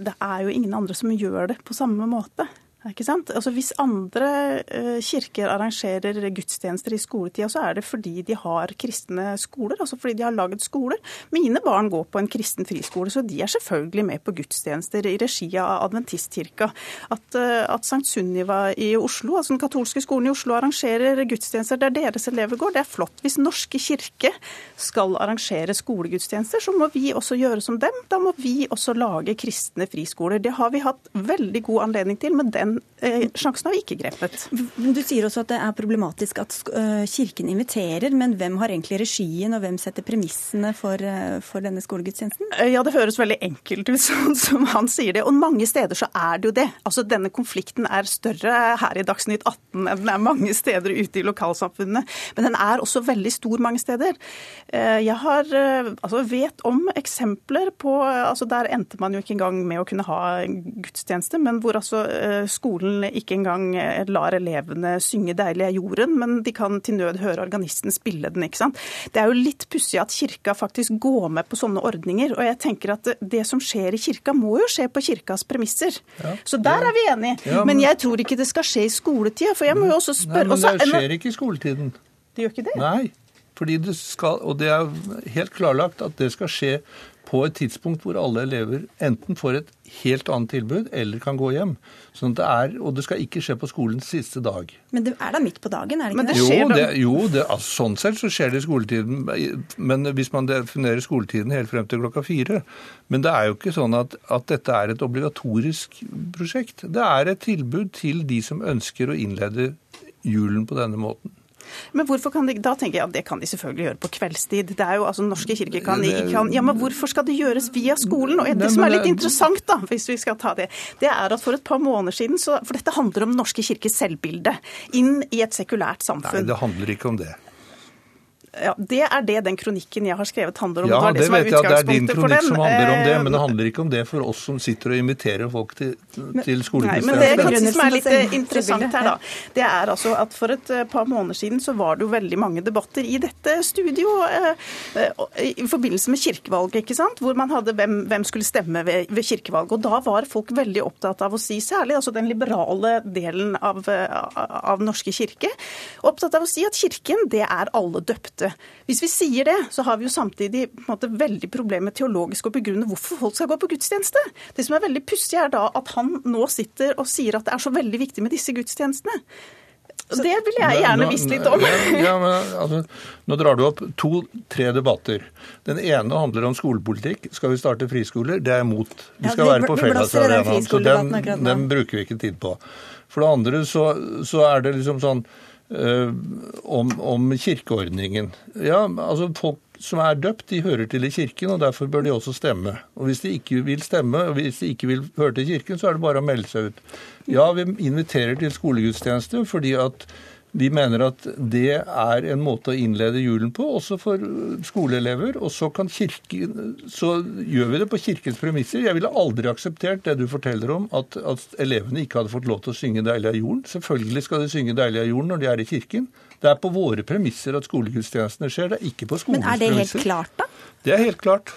det er jo ingen andre som gjør det på samme måte. Ikke sant? Altså Hvis andre uh, kirker arrangerer gudstjenester i skoletida, så er det fordi de har kristne skoler, altså fordi de har laget skoler. Mine barn går på en kristen friskole, så de er selvfølgelig med på gudstjenester i regi av Adventistkirka. At, uh, at St. Sunniva i Oslo, altså den katolske skolen i Oslo, arrangerer gudstjenester der deres elever går, det er flott. Hvis Norske kirke skal arrangere skolegudstjenester, så må vi også gjøre som dem. Da må vi også lage kristne friskoler. Det har vi hatt veldig god anledning til. med den den eh, sjansen har vi ikke grepet. Du sier også at det er problematisk at eh, Kirken inviterer, men hvem har egentlig regien, og hvem setter premissene for, eh, for denne skolegudstjenesten? Ja, det høres veldig enkelt ut, sånn som han sier det. Og mange steder så er det jo det. Altså Denne konflikten er større her i Dagsnytt 18 enn den er mange steder ute i lokalsamfunnene. Men den er også veldig stor mange steder. Jeg har, altså vet om eksempler på altså Der endte man jo ikke engang med å kunne ha gudstjeneste, men hvor altså skolen ikke engang eh, lar elevene synge 'Deilig er jorden', men de kan til nød høre organisten spille den. ikke sant? Det er jo litt pussig at kirka faktisk går med på sånne ordninger. Og jeg tenker at det som skjer i kirka, må jo skje på kirkas premisser. Ja, så der er vi enige. Ja, men... men... jeg tror ikke det skal skje i skoletida. For jeg må jo også spørre Nei, men det skjer ikke i skoletiden. Det gjør ikke det? Nei. Fordi det skal, og det er helt klarlagt at det skal skje på et tidspunkt hvor alle elever enten får et helt annet tilbud eller kan gå hjem. Sånn det er, og det skal ikke skje på skolens siste dag. Men det er da midt på dagen, er det ikke det? Jo, det, jo det, altså, sånn sett så skjer det i skoletiden. Men hvis man definerer skoletiden helt frem til klokka fire. Men det er jo ikke sånn at, at dette er et obligatorisk prosjekt. Det er et tilbud til de som ønsker å innlede julen på denne måten. Men hvorfor kan de, da tenker jeg at det kan de selvfølgelig gjøre på kveldstid. Det er jo, altså Norske kirker kan, kan Ja, men hvorfor skal det gjøres via skolen? Og Det som er litt interessant, da, hvis vi skal ta det, det er at for et par måneder siden så, For dette handler om Norske kirkes selvbilde inn i et sekulært samfunn. Nei, det handler ikke om det. Ja, Det er det den kronikken jeg har skrevet handler om. Ja, det, det, vet jeg, det er din kronikk som handler om det, men det handler ikke om det for oss som sitter og inviterer folk til, til skolegudstjeneste. Men det kanskje som er litt eh, interessant her, da, det er altså at for et eh, par måneder siden så var det jo veldig mange debatter i dette studio eh, i forbindelse med kirkevalget, ikke sant? hvor man hadde hvem, hvem skulle stemme ved, ved kirkevalget. Og da var folk veldig opptatt av å si, særlig altså den liberale delen av, av Norske kirke, opptatt av å si at kirken, det er alle døpte dette. Hvis vi sier det, så har vi jo samtidig måte, veldig problemer med teologisk å begrunne hvorfor folk skal gå på gudstjeneste. Det som er veldig pussig, er da at han nå sitter og sier at det er så veldig viktig med disse gudstjenestene. Så det vil jeg gjerne visst litt om. Ja, men altså, Nå drar du opp to-tre debatter. Den ene handler om skolepolitikk. Skal vi starte friskoler? Det er jeg imot. Vi skal ja, være på Fellesarenaen, så den, den, bruker vi ikke tid på. For det andre så, så er det liksom sånn om, om, kirkeordningen. Ja, altså Folk som er døpt, de hører til i kirken, og derfor bør de også stemme. Og Hvis de ikke vil stemme, og hvis de ikke vil høre til kirken, så er det bare å melde seg ut. Ja, vi inviterer til skolegudstjeneste fordi at vi mener at det er en måte å innlede julen på, også for skoleelever. Og så, kirken, så gjør vi det på kirkens premisser. Jeg ville aldri akseptert det du forteller om, at, at elevene ikke hadde fått lov til å synge 'Deilig av jorden'. Selvfølgelig skal de synge 'Deilig av jorden' når de er i kirken. Det er på våre premisser at skolegudstjenestene skjer, det er ikke på skolens premisser. Men er det helt klart, da? Det er helt klart.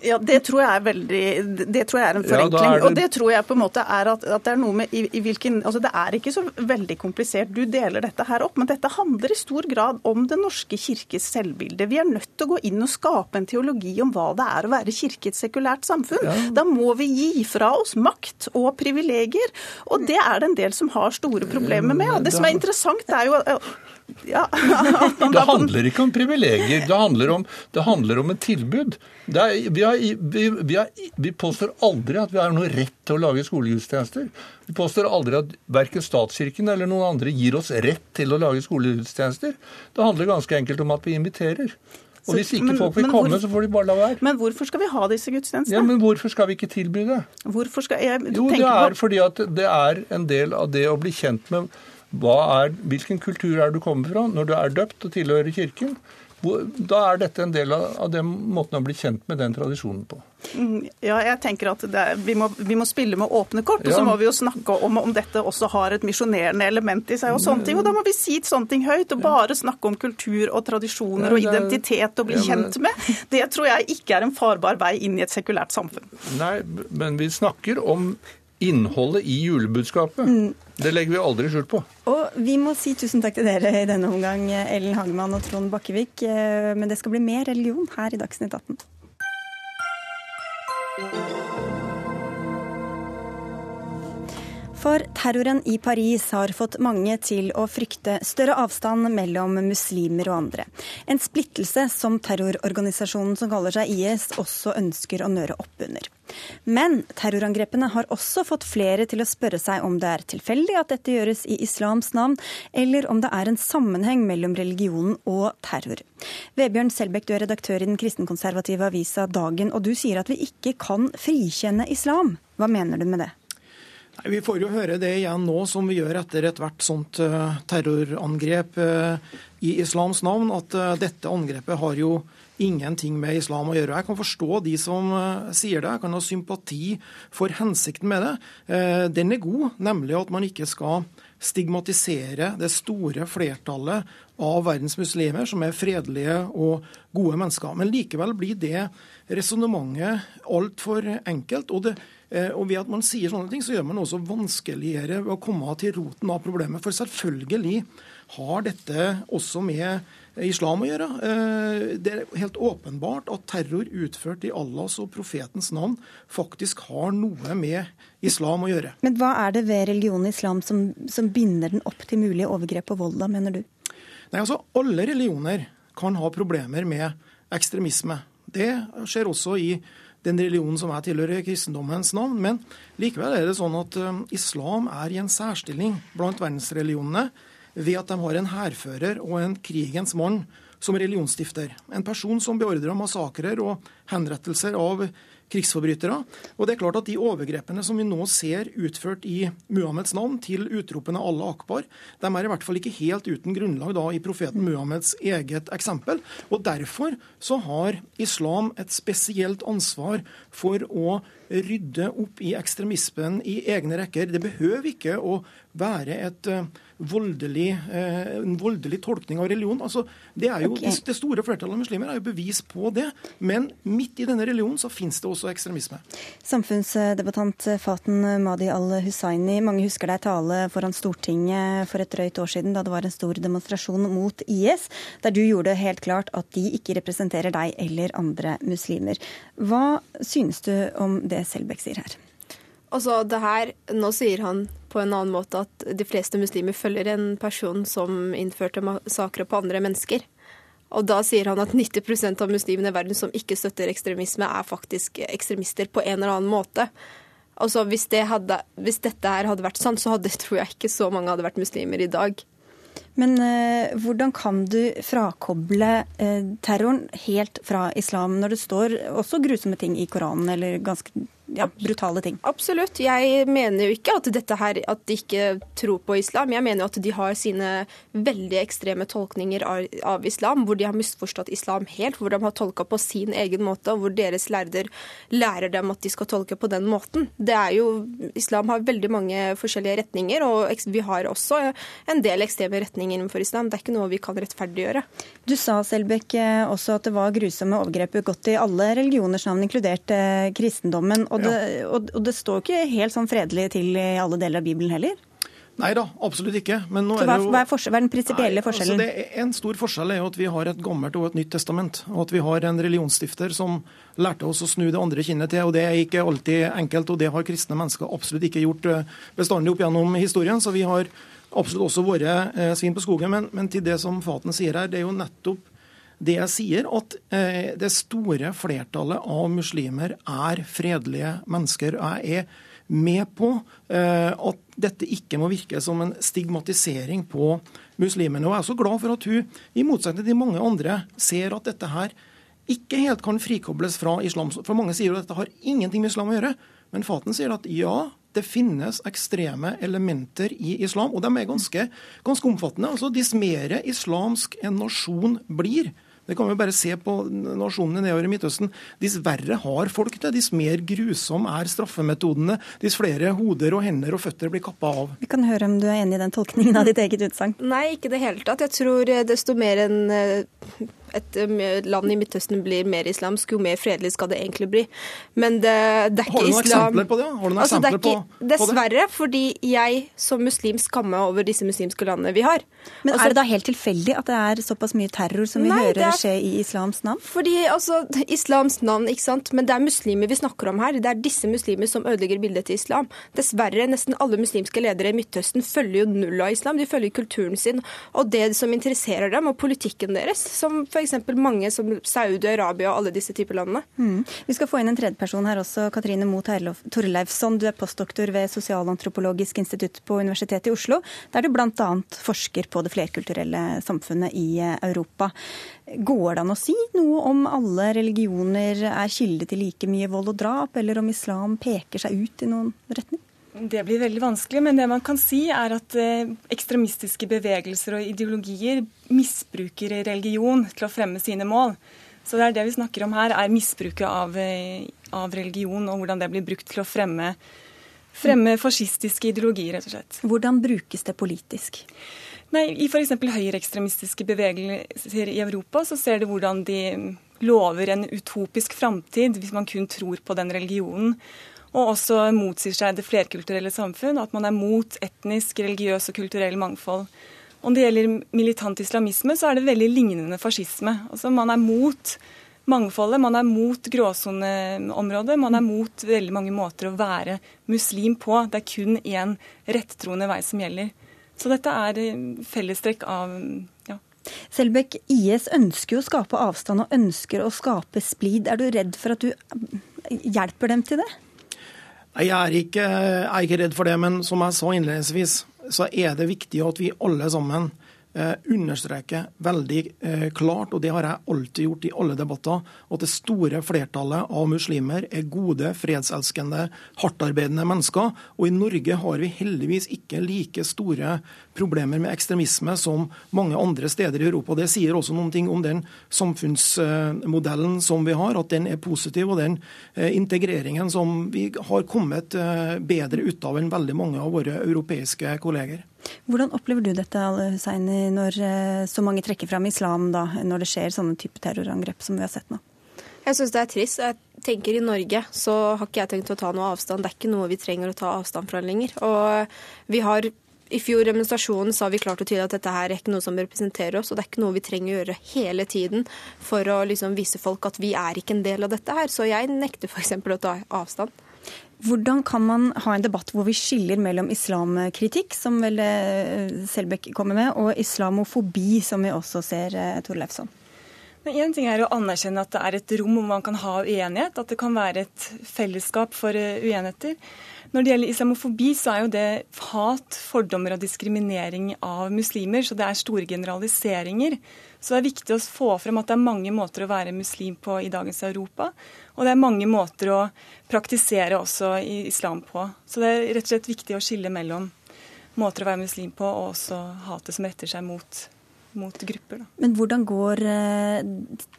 Ja, Det tror jeg er veldig, det tror jeg er en forenkling. Ja, er det... Og det tror jeg på en måte er at, at det er noe med i, i, hvilken altså Det er ikke så veldig komplisert. Du deler dette her opp, men dette handler i stor grad om Den norske kirkes selvbilde. Vi er nødt til å gå inn og skape en teologi om hva det er å være kirke i et sekulært samfunn. Ja. Da må vi gi fra oss makt og privilegier. Og det er det en del som har store problemer med. Og det som er interessant, er jo ja. det handler ikke om privilegier, det handler om, det handler om et tilbud. Er, vi, har, vi, vi, har, vi, påstår aldri at vi har noe rett til å lage skolegudstjenester. Vi påstår aldri at verken statskirken eller noen andre gir oss rett til å lage skolegudstjenester. Det handler ganske enkelt om at vi inviterer. Og Hvis ikke men, folk vil komme, hvor, så får de bare la være. Men hvorfor skal vi ha disse gudstjenestene? Ja, men Hvorfor skal vi ikke tilby det? Hvorfor skal jeg, jo, det er på... fordi at det er en del av det å bli kjent med er, hvilken kultur er du kommer fra når du er døpt og tilhører kirken? Da er dette en del av, den måten å bli kjent med den tradisjonen på. Mm, ja, jeg tenker at er, vi, må, vi, må, spille med åpne kort. Og så må vi jo snakke om om dette også har et misjonerende element i seg. Og sånne ting, og da må vi si sånne ting høyt. Og bare snakke om kultur og tradisjoner og identitet og bli kjent med. Det tror jeg ikke er en farbar vei inn i et sekulært samfunn. Nei, men vi snakker om innholdet i julebudskapet. Mm. Det legger vi aldri skjul på. Og vi må si tusen takk til dere i denne omgang, Ellen Hagemann og Trond Bakkevik. Eh, men det skal bli mer religion her i Dagsnytt 18. For terroren i Paris har fått mange til å frykte større avstand mellom muslimer og andre. En splittelse som terrororganisasjonen som kaller seg IS også ønsker å nøre opp under. Men terrorangrepene har også fått flere til å spørre seg om det er tilfeldig at dette gjøres i islams navn, eller om det er en sammenheng mellom religionen og terror. Vebjørn Selbekk, du er redaktør i den kristenkonservative avisa Dagen, og du sier at vi ikke kan frikjenne islam. Hva mener du med det? Nei, Vi får jo høre det igjen nå, som vi gjør etter ethvert sånt uh, terrorangrep uh, i islams navn, at uh, dette angrepet har jo ingenting med islam å gjøre. Jeg kan forstå de som sier det, jeg kan ha sympati for hensikten med det. Den er god, nemlig at man ikke skal stigmatisere det store flertallet av verdens muslimer, som er fredelige og gode mennesker. Men likevel blir det resonnementet altfor enkelt. og det Eh, og ved at man sier sånne ting, så gjør man også vanskeligere å komme til roten av problemet. For selvfølgelig har dette også med islam å gjøre. Eh, det er helt åpenbart at terror utført i Allahs og profetens navn faktisk har noe med islam å gjøre. Men hva er det ved religionen islam som, som binder den opp til mulige overgrep og vold, da, mener du? Nei, altså Alle religioner kan ha problemer med ekstremisme. Det skjer også i den religionen som jeg tilhører, kristendommens navn. Men likevel er det sånn at um, islam er i en særstilling blant verdensreligionene ved at de har en hærfører og en krigens mann som religionsstifter. En person som beordrer massakrer og henrettelser av krigsforbrytere. Og det er klart at De overgrepene som vi nå ser utført i Muhammeds navn, til utropene Allah akbar, de er i hvert fall ikke helt uten grunnlag da i profeten Muhammeds eget eksempel. Og Derfor så har islam et spesielt ansvar for å rydde opp i ekstremismen i egne rekker. Det behøver ikke å være et uh, voldelig, eh, en voldelig tolkning av religion. Altså, det, er jo, okay. det, store flertallet av muslimer er jo bevis på det. Men midt i denne religionen så finnes det også ekstremisme. Samfunnsdebattant Faten Madi al-Hussaini, mange husker deg tale foran Stortinget for et drøyt år siden da det var en stor demonstrasjon mot IS, der du gjorde det helt klart at de ikke representerer deg eller andre muslimer. Hva synes du om det Selbekk sier her? Altså, det her, Nå sier han på en annen måte at de fleste muslimer følger en person som innførte massakre på andre mennesker. Og da sier han at 90% av muslimene i verden som ikke støtter ekstremisme, er faktisk ekstremister på en eller annen måte. Altså, hvis, det hadde, hvis dette her hadde vært sant, så hadde, tror jeg ikke så mange hadde vært muslimer i dag. Men eh, hvordan kan du frakoble eh, terroren helt fra islam, når det står også grusomme ting i Koranen, eller ganske ja, brutale ting. Absolutt. Jeg mener jo ikke at, dette her, at de ikke tror på islam. Jeg mener jo at de har sine veldig ekstreme tolkninger av, av islam, hvor de har misforstått islam helt, hvor de har tolka på sin egen måte, og hvor deres lærder lærer dem at de skal tolke på den måten. Det er jo, Islam har veldig mange forskjellige retninger, og vi har også en del ekstreme retninger innenfor islam. Det er ikke noe vi kan rettferdiggjøre. Du sa Selbekk også at det var grusomme overgrep begått i alle religioners navn, inkludert eh, kristendommen. og det, det, og, og det står ikke helt sånn fredelig til i alle deler av Bibelen heller? Nei da, absolutt ikke. Men nå Så hva, er, jo, hva, er, hva er den prinsipielle altså, forskjellen? Altså det er en stor forskjell er jo at vi har et gammelt og et nytt testament. Og at vi har en religionsstifter som lærte oss å snu det andre kinnet til. og Det er ikke alltid enkelt, og det har kristne mennesker absolutt ikke gjort eh, bestandig opp gjennom historien. Så vi har absolutt også våre eh, svin på skogen. Men, men, til det som Faten sier her, det er jo nettopp det jeg sier, at eh, det store flertallet av muslimer er fredelige mennesker. og Jeg er med på eh, at dette ikke må virke som en stigmatisering på muslimene. Og jeg er så glad for at hun, i motsetning til mange andre, ser at dette her ikke helt kan frikobles fra islam. For mange sier jo at dette har ingenting med islam å gjøre. Men Faten sier at ja, det finnes ekstreme elementer i islam, og de er ganske, ganske omfattende. Altså, Dess mer islamsk en nasjon blir, det kan vi bare se på nasjonene nedover i Midtøsten. Dess verre har folk det, dess mer grusom er straffemetodene. Dess flere hoder og hender og føtter blir kappa av. Vi kan høre om du er enig i den tolkningen av ditt eget utsagn. Nei, ikke i det hele tatt. Jeg tror desto mer enn eh, et eh, land i Midtøsten blir mer islamsk, jo mer fredelig skal det egentlig bli. Men det, det er ikke islam Har du noen eksempler på det? Noen altså, eksempler ikke, på, på Dessverre, fordi jeg som muslim skammer over disse muslimske landene vi har. Men altså, er det da helt tilfeldig at det er såpass mye terror som vi nei, hører er, skje i islams navn? Fordi altså, Islams navn, ikke sant. Men det er muslimer vi snakker om her. Det er disse muslimer som ødelegger bildet til islam. Dessverre, nesten alle muslimske ledere i Midtøsten følger jo null av islam. De følger kulturen sin og det som interesserer dem, og politikken deres. som for f.eks. mange som Saudi-Arabia og alle disse typer landene. Mm. Vi skal få inn en tredjeperson her også. Katrine Moe Torleifsson, du er postdoktor ved Sosialantropologisk institutt på Universitetet i Oslo, der du bl.a. forsker på det flerkulturelle samfunnet i eh, Europa. Går det an å si noe om alle religioner er kilde til like mye vold og drap, eller om islam peker seg ut i noen retning? Det blir veldig vanskelig, men det man kan si er at eh, ekstremistiske bevegelser og ideologier misbruker religion til å fremme sine mål. Så det er det vi snakker om her, er misbruket av, eh, av religion og hvordan det blir brukt til å fremme, fremme fascistiske ideologier, rett og slett. Hvordan brukes det politisk? Nei, I f.eks. høyreekstremistiske bevegelser i Europa så ser du hvordan de lover en utopisk framtid hvis man kun tror på den religionen og også motsier seg det flerkulturelle samfunn, at man er mot etnisk, religiøs og kulturell mangfold. Om det gjelder militant islamisme, så er det veldig lignende fascisme. Altså Man er mot mangfoldet, man er mot gråsoneområdet, man er mot veldig mange måter å være muslim på. Det er kun én rettroende vei som gjelder. Så dette er fellestrekk av ja. Selbekk, IS ønsker jo å skape avstand og ønsker å skape splid. Er du redd for at du hjelper dem til det? Jeg er, ikke, jeg er ikke redd for det, men som jeg sa innledningsvis, så er det viktig at vi alle sammen Eh, understreke veldig eh, klart, og det har jeg alltid gjort i alle debatter, at det store flertallet av muslimer er gode, fredselskende, hardtarbeidende mennesker. Og i Norge har vi heldigvis ikke like store problemer med ekstremisme som mange andre steder i Europa. Det sier også noen ting om den samfunnsmodellen som vi har, at den er positiv, og den eh, integreringen som vi har kommet bedre ut av enn veldig mange av våre europeiske kolleger. Hvordan opplever du dette, Husseini, når eh, så mange trekker fram islam da, når det skjer sånne type terrorangrep som vi har sett nå? Jeg syns det er trist. Jeg tenker I Norge så har ikke jeg tenkt å ta noe avstand. Det er ikke noe vi trenger å ta avstand fra lenger. Og vi har i fjor demonstrasjonen sa vi klart og tydelig at dette her er ikke noe som representerer oss, og det er ikke noe vi trenger å gjøre hele tiden for å liksom vise folk at vi er ikke en del av dette her. Så jeg nekter f.eks. å ta avstand. Hvordan kan man ha en debatt hvor vi skiller mellom islamkritikk, som vel eh, Selbekk kommer med, og islamofobi, som vi også ser, Torleifsson? Tor Leifsson? Én ting er å anerkjenne at det er et rom hvor man kan ha uenighet, at det kan være et fellesskap for eh, uenigheter. Når det gjelder islamofobi, så er jo det hat, fordommer og diskriminering av muslimer. Så det er store generaliseringer. Så det er viktig å få frem at det er mange måter å være muslim på i dagens Europa. Og det er mange måter å praktisere også islam på. Så det er rett og slett viktig å skille mellom måter å være muslim på og også hatet som retter seg mot mot grupper. Da. Men hvordan går eh,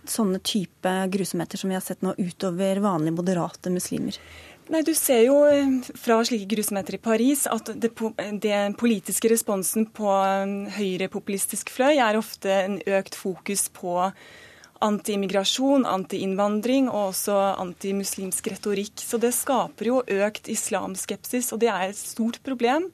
sånne type grusomheter som vi har sett nå, utover vanlige moderate muslimer? Nei, Du ser jo eh, fra slike grusomheter i Paris at den politiske responsen på høyrepopulistisk fløy er ofte en økt fokus på anti-immigrasjon, anti-innvandring og også antimuslimsk retorikk. Så det skaper jo økt islamskepsis, og det er et stort problem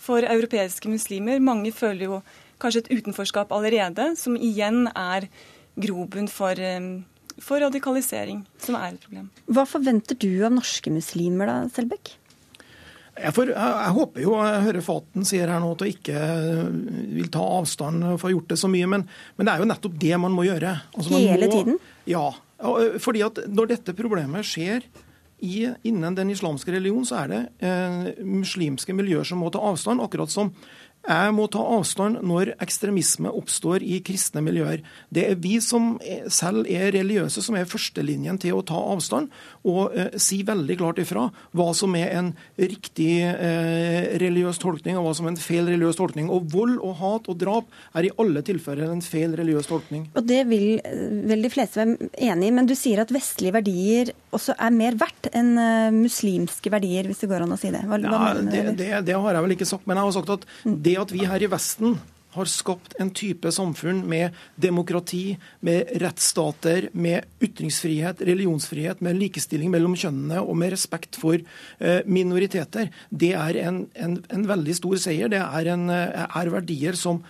for europeiske muslimer. Mange føler jo kanskje et utenforskap allerede, som igjen er grobunn for, eh, for radikalisering, som er et problem. Hva forventer du av norske muslimer da, Selbekk? Jeg, får, jeg, jeg, håper jo, jeg hører Faten sier her nå at hun ikke vil ta avstand for å ha gjort det så mye, men, men, det er jo nettopp det man må gjøre. Altså, man Hele må, tiden? Ja. fordi at når dette problemet skjer i, innen den islamske religion, så er det eh, muslimske miljøer som må ta avstand. Akkurat som jeg må ta avstand når ekstremisme oppstår i kristne miljøer. Det er vi som selv er religiøse, som er førstelinjen til å ta avstand og eh, si veldig klart ifra hva som er en riktig eh, religiøs tolkning, og hva som er en feil religiøs tolkning. Og vold og hat og drap er i alle tilfeller en feil religiøs tolkning. Og Det vil vel de fleste være enig i, men du sier at vestlige verdier også er mer verdt enn eh, muslimske verdier, hvis det går an å si det? Hva, ja, det, det, det har jeg vel ikke sagt, men jeg har sagt at mm. Det at vi her i Vesten har skapt en type samfunn med demokrati, med rettsstater, med ytringsfrihet, religionsfrihet, med likestilling mellom kjønnene og med respekt for eh, minoriteter. Det er en, en, en veldig stor seier. Det er, en, eh, er verdier som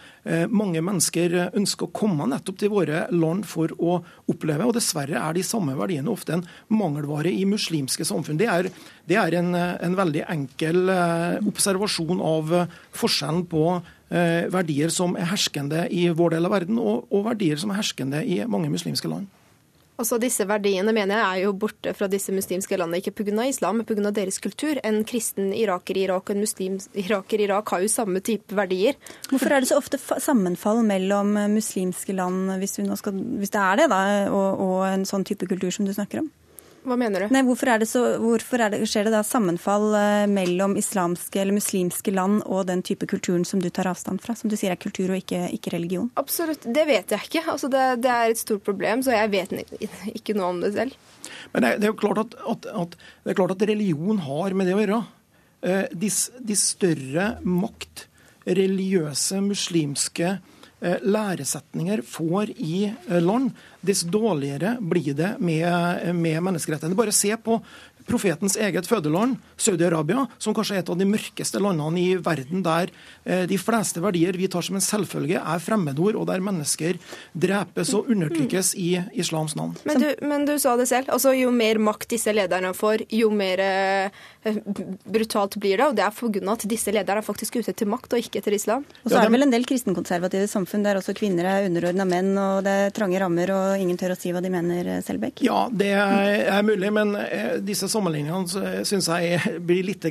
mange mennesker ønsker å komme nettopp til våre land for å oppleve. Og dessverre er de samme verdiene ofte en mangelvare i muslimske samfunn. Det er, det er en, en veldig enkel observasjon av forskjellen på Eh, verdier som er herskende i vår del av verden, og, og verdier som er herskende i mange muslimske land. Også disse verdiene mener jeg er jo borte fra disse muslimske landene, ikke pga. islam, men pga. deres kultur. En kristen iraker i Irak og en muslim iraker i Irak har jo samme type verdier. Hvorfor er det så ofte sammenfall mellom muslimske land, hvis, skal, hvis det er det, da, og, og en sånn type kultur som du snakker om? Hva mener du? Nei, hvorfor, er det så, hvorfor er det, skjer det da sammenfall eh, mellom islamske eller muslimske land og den type kulturen som du tar avstand fra? Som du sier er kultur og ikke, ikke religion? Absolutt, det vet jeg ikke. Altså det, det, er et stort problem, så jeg vet ikke noe om det selv. Men det, det er jo klart at, at, at, det er klart at religion har med det å gjøre. Eh, de, de større makt religiøse, muslimske læresetninger får i eh, land, dess dårligere blir det med, eh, med menneskerettighetene. Bare se på profetens eget fødeland, Saudi-Arabia, som kanskje er et av de mørkeste landene i verden, der eh, de fleste verdier vi tar som en selvfølge, er fremmedord, og der mennesker drepes og undertrykkes i islams navn. Men du, men du sa det selv. altså Jo mer makt disse lederne får, jo mer eh, brutalt blir det. Og det er pga. at disse lederne er faktisk ute til makt, og ikke til islam. Og så er det vel en del kristenkonservative samfunn der også kvinner er underordna menn, og det er trange rammer, og ingen tør å si hva de mener, Selbekk? Ja, det er mulig, men disse sammenligningene syns jeg blir litt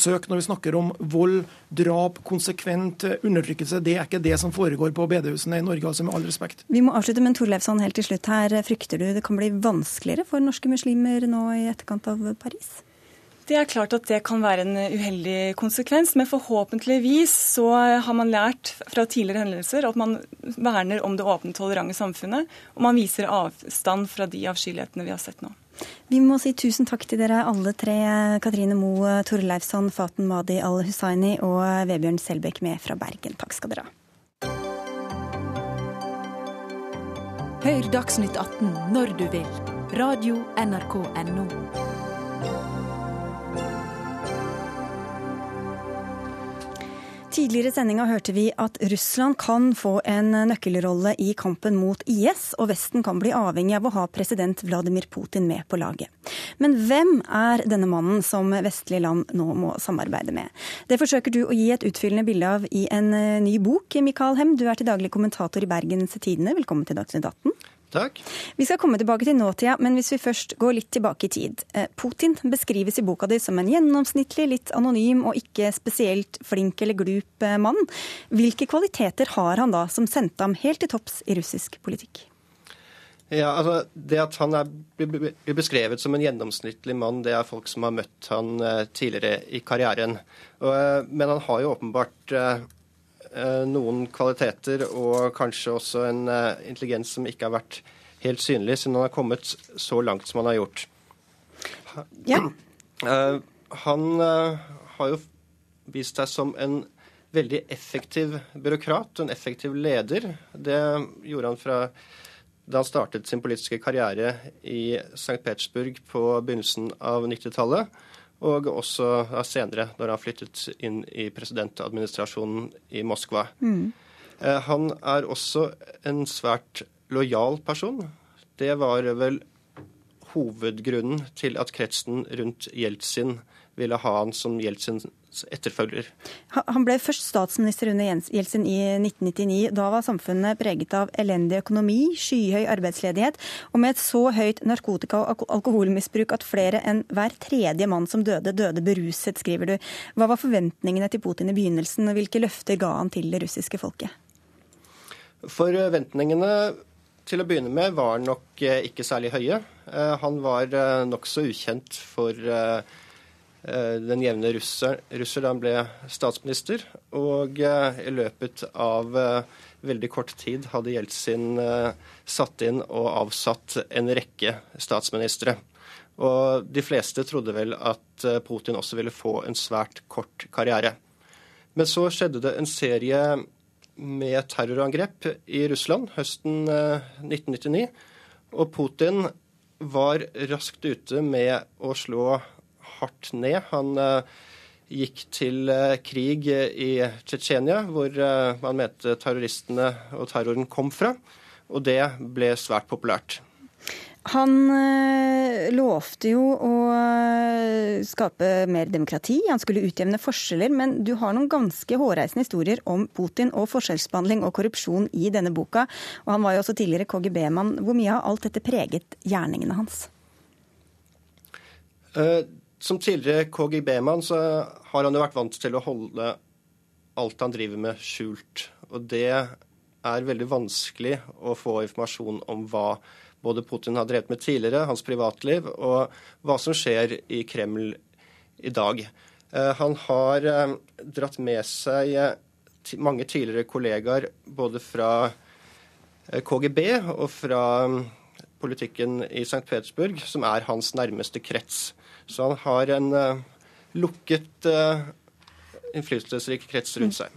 søkt når vi snakker om vold, drap, konsekvent undertrykkelse. Det er ikke det som foregår på bedehusene i Norge, altså med all respekt. Vi må avslutte, men Torleifsson, helt til slutt her. Frykter du det kan bli vanskeligere for norske muslimer nå i etterkant av Paris? Det er klart at det kan være en uheldig konsekvens, men forhåpentligvis så har man lært fra tidligere hendelser at man verner om det åpne, tolerante samfunnet, og man viser avstand fra de avskyelighetene vi har sett nå. Vi må si tusen takk til dere alle tre. Katrine Moe Torleifsson, Faten Madi Al-Hussaini og Vebjørn Selbekk med fra Bergen. Takk skal dere ha. Hør Dagsnytt 18 når du vil. Radio NRK Radio.nrk.no. Tidligere i sendinga hørte vi at Russland kan få en nøkkelrolle i kampen mot IS, og Vesten kan bli avhengig av å ha president Vladimir Putin med på laget. Men hvem er denne mannen som vestlige land nå må samarbeide med? Det forsøker du å gi et utfyllende bilde av i en ny bok. Mikael Hem, du er til daglig kommentator i Bergens Tidende. Velkommen til Dagsnytt 18. Takk. Vi skal komme tilbake til nåtida, men hvis vi først går litt tilbake i tid. Eh, Putin beskrives i boka di som en gjennomsnittlig, litt anonym og ikke spesielt flink eller glup eh, mann. Hvilke kvaliteter har han da som sendte ham helt til topps i russisk politikk? Ja, altså Det at han er, blir beskrevet som en gjennomsnittlig mann, det er folk som har møtt han eh, tidligere i karrieren. Men han har jo åpenbart noen kvaliteter og kanskje også en eh, intelligens som ikke har vært helt synlig, siden han har kommet så langt som han har gjort. Ja. Eh, han har jo vist seg som en veldig effektiv byråkrat en effektiv leder. Det gjorde han fra da han startet sin politiske karriere i St. Petersburg på begynnelsen av 90-tallet og også senere, når han flyttet inn i presidentadministrasjonen i Moskva. Mm. Eh, han er også en svært lojal person. Det var vel hovedgrunnen til at kretsen rundt Jeltsin ville ha han som Jeltsins etterfølger. Han ble først statsminister under Jeltsin i 1999. Da var samfunnet preget av elendig økonomi, skyhøy arbeidsledighet og med et så høyt narkotika- og alkoholmisbruk at flere enn hver tredje mann som døde, døde beruset, skriver du. Hva var forventningene til Putin i begynnelsen, og hvilke løfter ga han til det russiske folket? Forventningene til å begynne med var nok eh, ikke særlig høye. Eh, han var eh, nokså ukjent for den jevne russer, russer ble statsminister. Og eh, i løpet av eh, veldig kort tid hadde Jeltsin satt inn og avsatt en rekke statsministre. Og de fleste trodde vel at Putin også ville få en svært kort karriere. Men så skjedde det en serie med terrorangrep i Russland høsten 1999. Og Putin var raskt ute med å slå hardt ned. Han eh, gikk til eh, krig i Tsjetsjenia, hvor eh, man mente terroristene og terroren kom fra. Og det ble svært populært. Han lovte jo å skape mer demokrati, han skulle utjevne forskjeller. Men du har noen ganske hårreisende historier om Putin og forskjellsbehandling og korrupsjon i denne boka. Og han var jo også tidligere KGB-mann. Hvor mye har alt dette preget gjerningene hans? Som tidligere KGB-mann så har han jo vært vant til å holde alt han driver med, skjult. Og det er veldig vanskelig å få informasjon om hva både Putin har drevet med tidligere, hans privatliv, og hva som skjer i Kreml i dag. Eh, han har eh, dratt med seg eh, mange tidligere kollegaer både fra KGB og fra mm, politikken i St. Petersburg, som er hans nærmeste krets. Så han har en uh, lukket uh, innflytelsesrik krets rundt seg.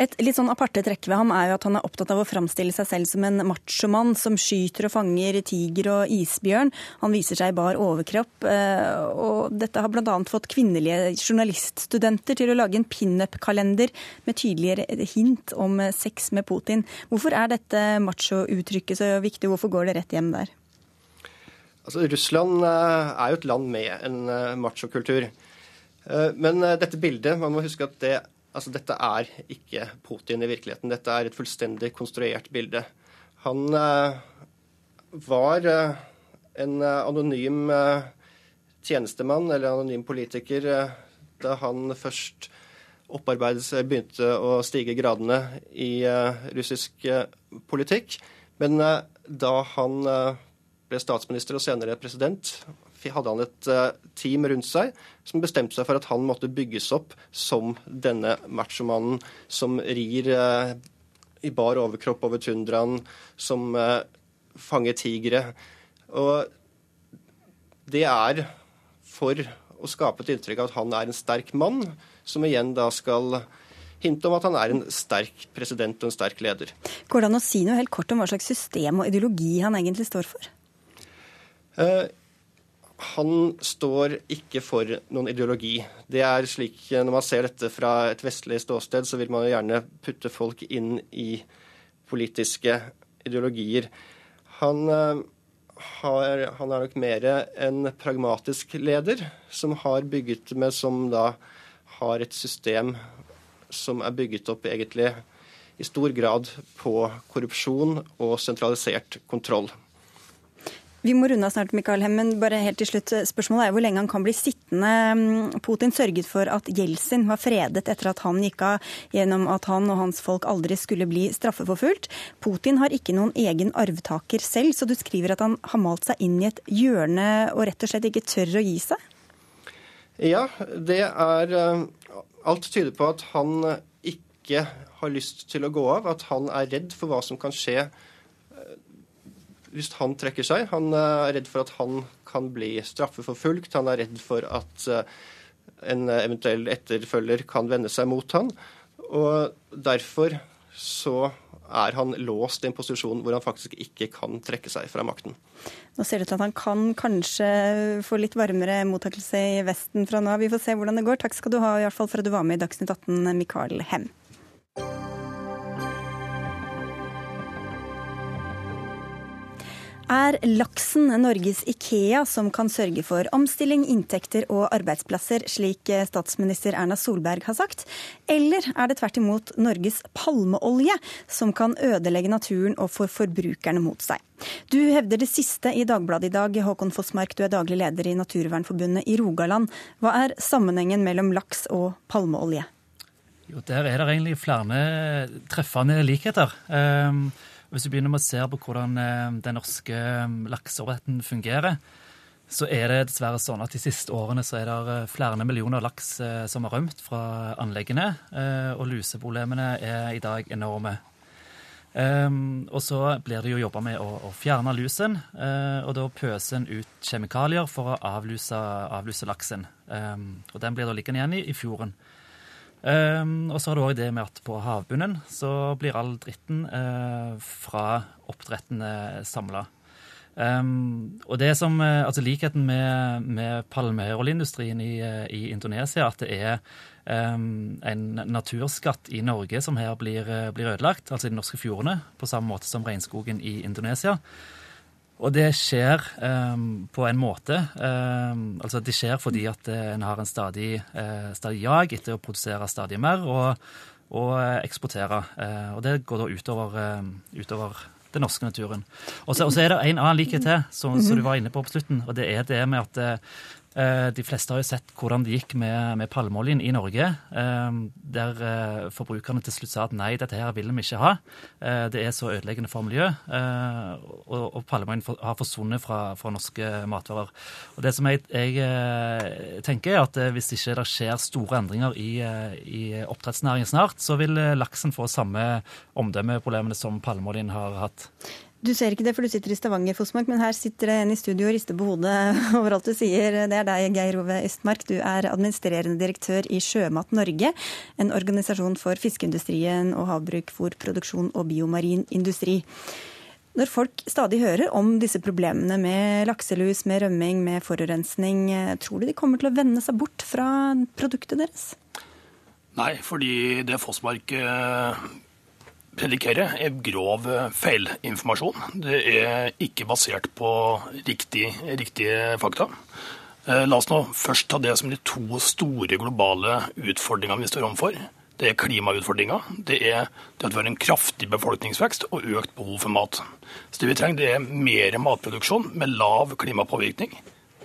Et litt sånn aparte trekk ved ham er jo at han er opptatt av å framstille seg selv som en machomann som skyter og fanger tiger og isbjørn. Han viser seg i bar overkropp. Eh, og dette har bl.a. fått kvinnelige journaliststudenter til å lage en pinup-kalender med tydeligere hint om sex med Putin. Hvorfor er dette macho-uttrykket så viktig, hvorfor går det rett hjem der? Altså, Russland eh, er jo et land med en eh, machokultur. Eh, men dette bildet, man må huske at det, altså, dette er ikke Putin i virkeligheten. Dette er et fullstendig konstruert bilde. Han var en anonym tjenestemann eller anonym politiker da han først begynte å stige gradene i russisk politikk. Men da han ble statsminister og senere president, hadde han et eh, team rundt seg som bestemte seg for at han måtte bygges opp som denne machomannen som rir eh, i bar overkropp over tundraen, som eh, fanger tigre. Og det er for å skape et inntrykk av at han er en sterk mann, som igjen da skal hinte om at han er en sterk president og en sterk leder. Går det an å si noe helt kort om hva slags system og ideologi han egentlig står for? Eh, han står ikke for noen ideologi. Det er slik, eh, Når man ser dette fra et vestlig ståsted, så vil man jo gjerne putte folk inn i politiske ideologier. Han, eh, har, han er nok mer en pragmatisk leder, som har bygget med Som da har et system som er bygget opp egentlig i stor grad på korrupsjon og sentralisert kontroll. Vi må runde av snart, Mikael Hemmen. bare helt til slutt. Spørsmålet er hvor lenge han kan bli sittende. Mm, Putin sørget for at Jeltsin var fredet etter at han gikk av gjennom at han og hans folk aldri skulle bli straffeforfulgt. Putin har ikke noen egen arvtaker selv, så du skriver at han har malt seg inn i et hjørne og rett og slett ikke tør å gi seg? Ja, det er eh, Alt tyder på at han ikke har lyst til å gå av, at han er redd for hva som kan skje hvis han trekker seg. Han er redd for at han kan bli straffeforfulgt. Han er redd for at eh, en eventuell etterfølger kan vende seg mot han. Og derfor så er han låst i en posisjon hvor han faktisk ikke kan trekke seg fra makten. Nå ser det ut til at han kan kanskje få litt varmere mottakelse i Vesten fra nå Vi får se hvordan det går. Takk skal du ha i hvert fall for at du var med i Dagsnytt 18, Mikael Hem. Er laksen Norges Ikea som kan sørge for omstilling, inntekter og arbeidsplasser, slik statsminister Erna Solberg har sagt? Eller er det tvert imot Norges palmeolje som kan ødelegge naturen og få forbrukerne mot seg? Du hevder det siste i Dagbladet i dag. Håkon Fossmark, du er daglig leder i Naturvernforbundet i Rogaland. Hva er sammenhengen mellom laks og palmeolje? Jo, Der er det egentlig flere treffende likheter. Um hvis vi begynner med å se på hvordan eh, den norske eh, lakseoppdretten fungerer, så er det dessverre sånn at de siste årene så er det eh, flere millioner laks som har rømt fra anleggene, og luseproblemene er i dag enorme. Um, og så blir det jo jobba med å, fjerne lusen, og da pøser en ut kjemikalier for å avluse, avluse laksen. Um, og den blir da liggende igjen i, i fjorden. Um, og så har du òg det med at på havbunnen så blir all dritten uh, fra oppdrettene samla. Um, og det som, uh, altså Likheten med, med palmeoljeindustrien i, uh, i, Indonesia, at det er um, en naturskatt i Norge som her blir, blir ødelagt, altså i de norske fjordene, på samme måte som regnskogen i Indonesia. Og det skjer um, på en måte um, Altså det skjer fordi at uh, en har en stadig, uh, stadig, jag etter å produsere stadig mer og, og uh, eksportere. og det går da utover, utover den norske naturen. Og så, er det en annen likhet til, som, som, du var inne på på slutten. Og det er det med at Eh, de fleste har jo sett hvordan det gikk med, med palmeoljen i Norge. Eh, der eh, forbrukerne til slutt sa at nei, dette her vil vi ikke ha. Det er så ødeleggende for miljøet. Og, palmeoljen har forsvunnet fra, fra, norske matvarer. Og det som jeg, jeg tenker, er at hvis ikke det skjer store endringer i, i oppdrettsnæringen snart, så vil laksen få samme omdømmeproblemene som palmeoljen har hatt. Du ser ikke det, for du sitter i Stavanger, Fosmark, men her sitter det en i studio og rister på hodet over alt du sier. Det er deg, Geir Ove Østmark. Du er administrerende direktør i Sjømat Norge, en organisasjon for fiskeindustrien og havbruk, fôrproduksjon og biomarin industri. Når folk stadig hører om disse problemene med lakselus, med rømming, med forurensning, tror du de kommer til å vende seg bort fra produktet deres? Nei, fordi det Fossmark eh, predikerer, er grov eh, feilinformasjon. Det er ikke basert på riktig, riktige fakta. Eh, la oss nå først ta det som de to store globale utfordringene vi står overfor. Det er klimautfordringa. Det er det at vi har en kraftig befolkningsvekst og økt behov for mat. Så det vi trenger, det er mer matproduksjon med lav klimapåvirkning.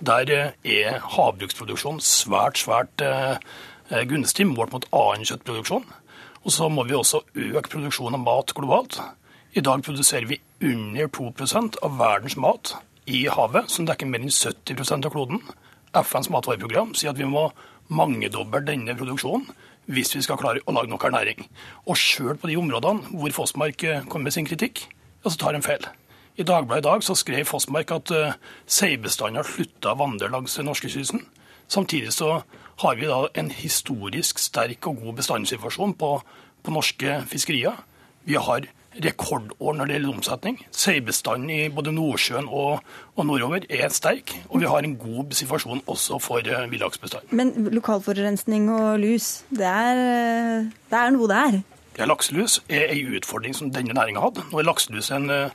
Der eh, er havbruksproduksjon svært, svært gunstig målt mot annen kjøttproduksjon. Og så må vi også øke produksjonen av mat globalt. I dag produserer vi under 2% av verdens mat i havet, som dekker mer enn 70% av kloden. FNs matvareprogram sier at vi må mangedoble denne produksjonen hvis vi skal klare å lage nok ernæring. Og sjøl på de områdene hvor Fossmark eh, kommer med sin kritikk, ja, så tar de feil. I Dagbladet i dag så skrev Fossmark at seibestanden har slutta å vandre langs norskekysten. Samtidig så har vi da en historisk sterk og god bestandssituasjon på, på norske fiskerier. Vi har rekordår når det gjelder omsetning. Seibestanden i både Nordsjøen og, og, nordover er sterk, og vi har en god situasjon også for uh, villaksbestanden. Men lokalforurensning og lus, det er, eh, det er noe det er? Ja, Lakselus er en utfordring som denne næringa hadde. Nå er lakselus en, eh,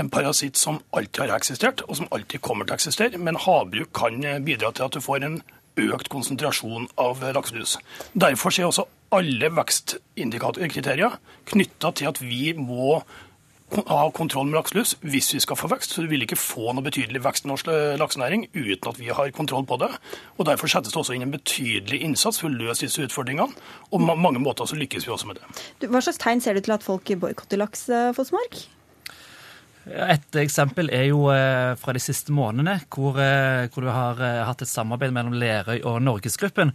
en parasitt som alltid har eksistert, og som alltid kommer til å eksistere. Men havbruk kan bidra til at du får en økt konsentrasjon av lakselus. Derfor er også alle vekstkriterier knytta til at vi må ha kontroll med lakselus hvis vi skal få vekst. Så du vil ikke få noe betydelig vekst i norsk laksenæring uten at vi har kontroll på det. Og Derfor settes det også inn en betydelig innsats for å løse disse utfordringene. Og på mange måter så lykkes vi også med det. Hva slags tegn ser du til at folk boikotter laks, Fossmark? Et eksempel er jo eh, fra de siste månedene, hvor, eh, hvor du har eh, hatt et samarbeid mellom Lerøy og Norgesgruppen.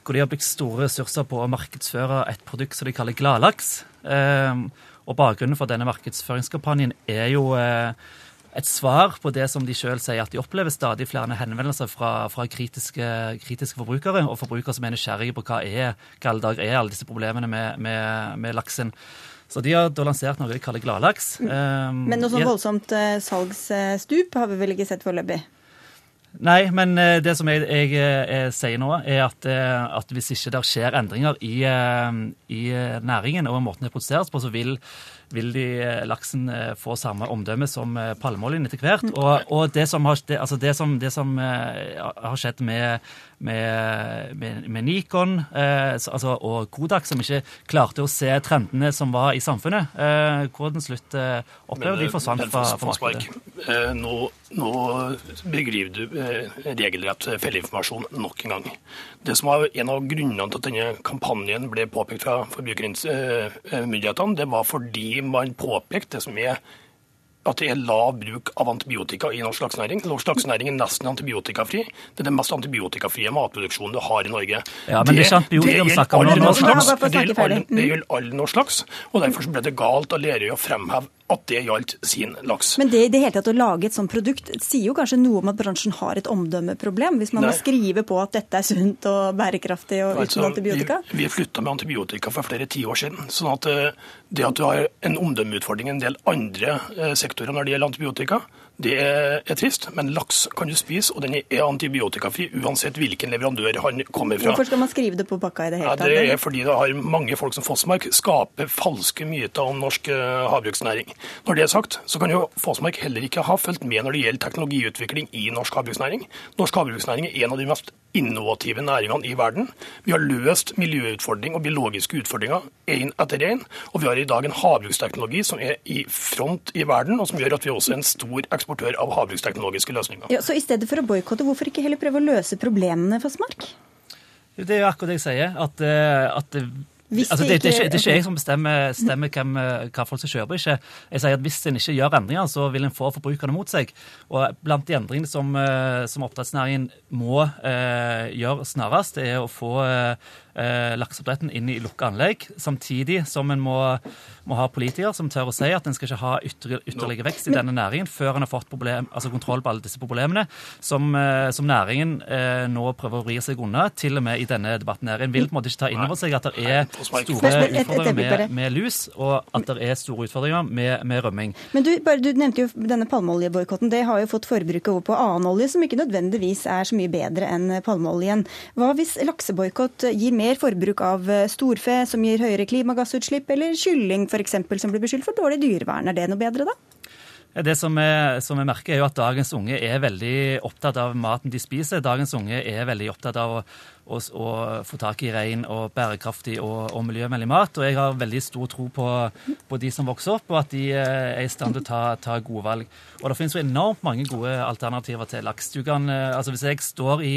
Hvor de har brukt store ressurser på å markedsføre et produkt som de kaller gladlaks. Og bakgrunnen for denne markedsføringskampanjen er jo et svar på det som de sjøl sier at de opplever stadig flere henvendelser fra, fra kritiske, kritiske, forbrukere, og forbrukere som er nysgjerrige på hva er, hva er alle disse problemene med, med, med laksen. Så de har da lansert noe de kaller gladlaks. Um, men noe sånn voldsomt uh, salgsstup har vi vel ikke sett foreløpig? Nei, men uh, det som jeg, jeg, jeg, eh, sier nå, er at, at hvis ikke det skjer endringer i, i næringen og måten det produseres på, så vil vil de, eh, laksen eh, få samme omdømme som eh, palmeoljen etter hvert. Og, og det, som har, det, altså det, som, det som har skjedd med, med, med, Nikon altså, og Kodak, som ikke klarte å se trendene som var i samfunnet, hvor den slutt opplevde de forsvant fra, fra markedet. Nå, nå begriver du regelrett feileinformasjon nok en gang. Det som var En av grunnene til at denne kampanjen ble påpekt fra forbrukermyndighetene, det var fordi man påpekte som er at det er lav bruk av antibiotika i norsk laksenæring. Norsk laksenæring er nesten antibiotikafri. Det er den mest antibiotikafrie matproduksjonen du har i Norge. Ja, men det, det, det, det gjelder all norsk laks. Det gjelder all norsk laks. Og derfor ble det galt av Lerøy å fremheve at det gjaldt sin laks. Men det i det hele tatt å lage et sånt produkt sier jo kanskje noe om at bransjen har et omdømmeproblem, hvis man Nei. må skrive på at dette er sunt og bærekraftig og altså, uten antibiotika? Vi, vi flytta med antibiotika for flere tiår siden. sånn at eh, det at du har en omdømmeutfordring i en del andre eh, sektorer når det gjelder antibiotika, det er trist, men laks kan du spise, og den er antibiotikafri uansett hvilken leverandør han kommer fra. Hvorfor skal man skrive det på pakka i det hele tatt? Ja, det er fordi det har mange folk som Fossmark skaper falske myter om norsk eh, havbruksnæring. Når det er sagt, så kan jo Fossmark heller ikke ha fulgt med når det gjelder teknologiutvikling i norsk havbruksnæring. Norsk havbruksnæring er en av de mest innovative næringene i verden. Vi har løst miljøutfordring og biologiske utfordringer én etter én. Og vi har i dag en havbruksteknologi som er i front i verden, og som gjør at vi også er en stor eksport eksportør av havbruksteknologiske løsninger. Ja, så i stedet for å boikotte, hvorfor ikke heller prøve å løse problemene for Smark? Det er jo akkurat det jeg sier. at, at at Altså, det, det, er ikke, det, er ikke, jeg som bestemmer, bestemmer hvem, eh, hva folk skal kjøpe. ikke. Jeg sier at Hvis en ikke gjør endringer, så vil en få forbrukerne mot seg. Og Blant de endringene som, eh, som oppdrettsnæringen må eh, gjøre snarest, det er å få eh, eh, lakseoppdretten inn i lukka anlegg, samtidig som en må, må, ha politikere som tør å si at en skal ikke ha ytterligere, ytterligere vekst i denne næringen før en har fått problem, altså kontroll på alle disse problemene som, eh, som næringen eh, nå prøver å vri seg unna, til og med i denne debatten. her. En vil på en måte ikke ta inn over seg at det er store utfordringer med, med lus, og at det er store utfordringer med, med rømming. Men du, bare, du, nevnte jo denne palmeoljeboikotten. Det har jo fått forbruket over på annen olje, som ikke nødvendigvis er så mye bedre enn palmeoljen. Hva hvis lakseboikott gir mer mer forbruk av eh, storfe, som gir høyere klimagassutslipp, eller kylling f.eks., som blir beskyldt for dårlig dyrevern. Er det noe bedre, da? Det som jeg, som jeg, merker, er jo at dagens unge er veldig opptatt av maten de spiser. Dagens unge er veldig opptatt av å å, å få tak i ren og bærekraftig og, og, miljøvennlig mat. Og jeg har veldig stor tro på, på, de som vokser opp, og at de eh, er i stand til å ta, ta gode valg. Og det finnes jo enormt mange gode alternativer til laks. Kan, altså Hvis jeg står i,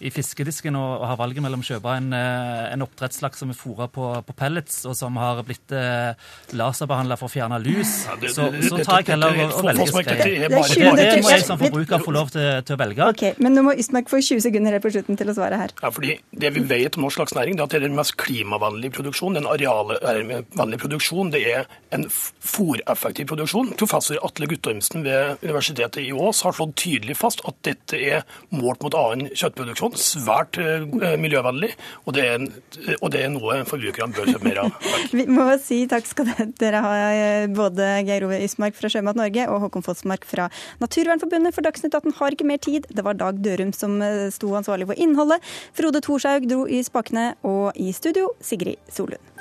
i fiskedisken og, og, har valget mellom å kjøpe en, eh, en oppdrettslaks som er fôra på, på, pellets, og som har blitt eh, laserbehandla for å fjerne lus, ja, det, så, så, tar jeg heller og, og velger skreia. Det, det, må jeg som forbruker få lov til, til, å velge. Ok, Men nå må Ystmark få 20 sekunder her på slutten til å svare her. Ja, fordi det vi vet om norsk laksenæring, er at det er den mest klimavennlige produksjonen. Den arealvennlige produksjonen. Det er en fòreffektiv produksjon. Professor Atle Guttormsen ved Universitetet i Ås har slått tydelig fast at dette er målt mot annen kjøttproduksjon. Svært uh, miljøvennlig, og det, er, og det, er, noe forbrukerne bør kjøpe mer av. Vi må si takk skal dere ha, eh, både Geir Ove Ysmark fra Sjømat Norge og Håkon Fossmark fra Naturvernforbundet, for Dagsnytt 18 har ikke mer tid. Det var Dag Dørum som eh, sto ansvarlig for innholdet. Frode Thorshaug dro i spakene, og i studio Sigrid Solund.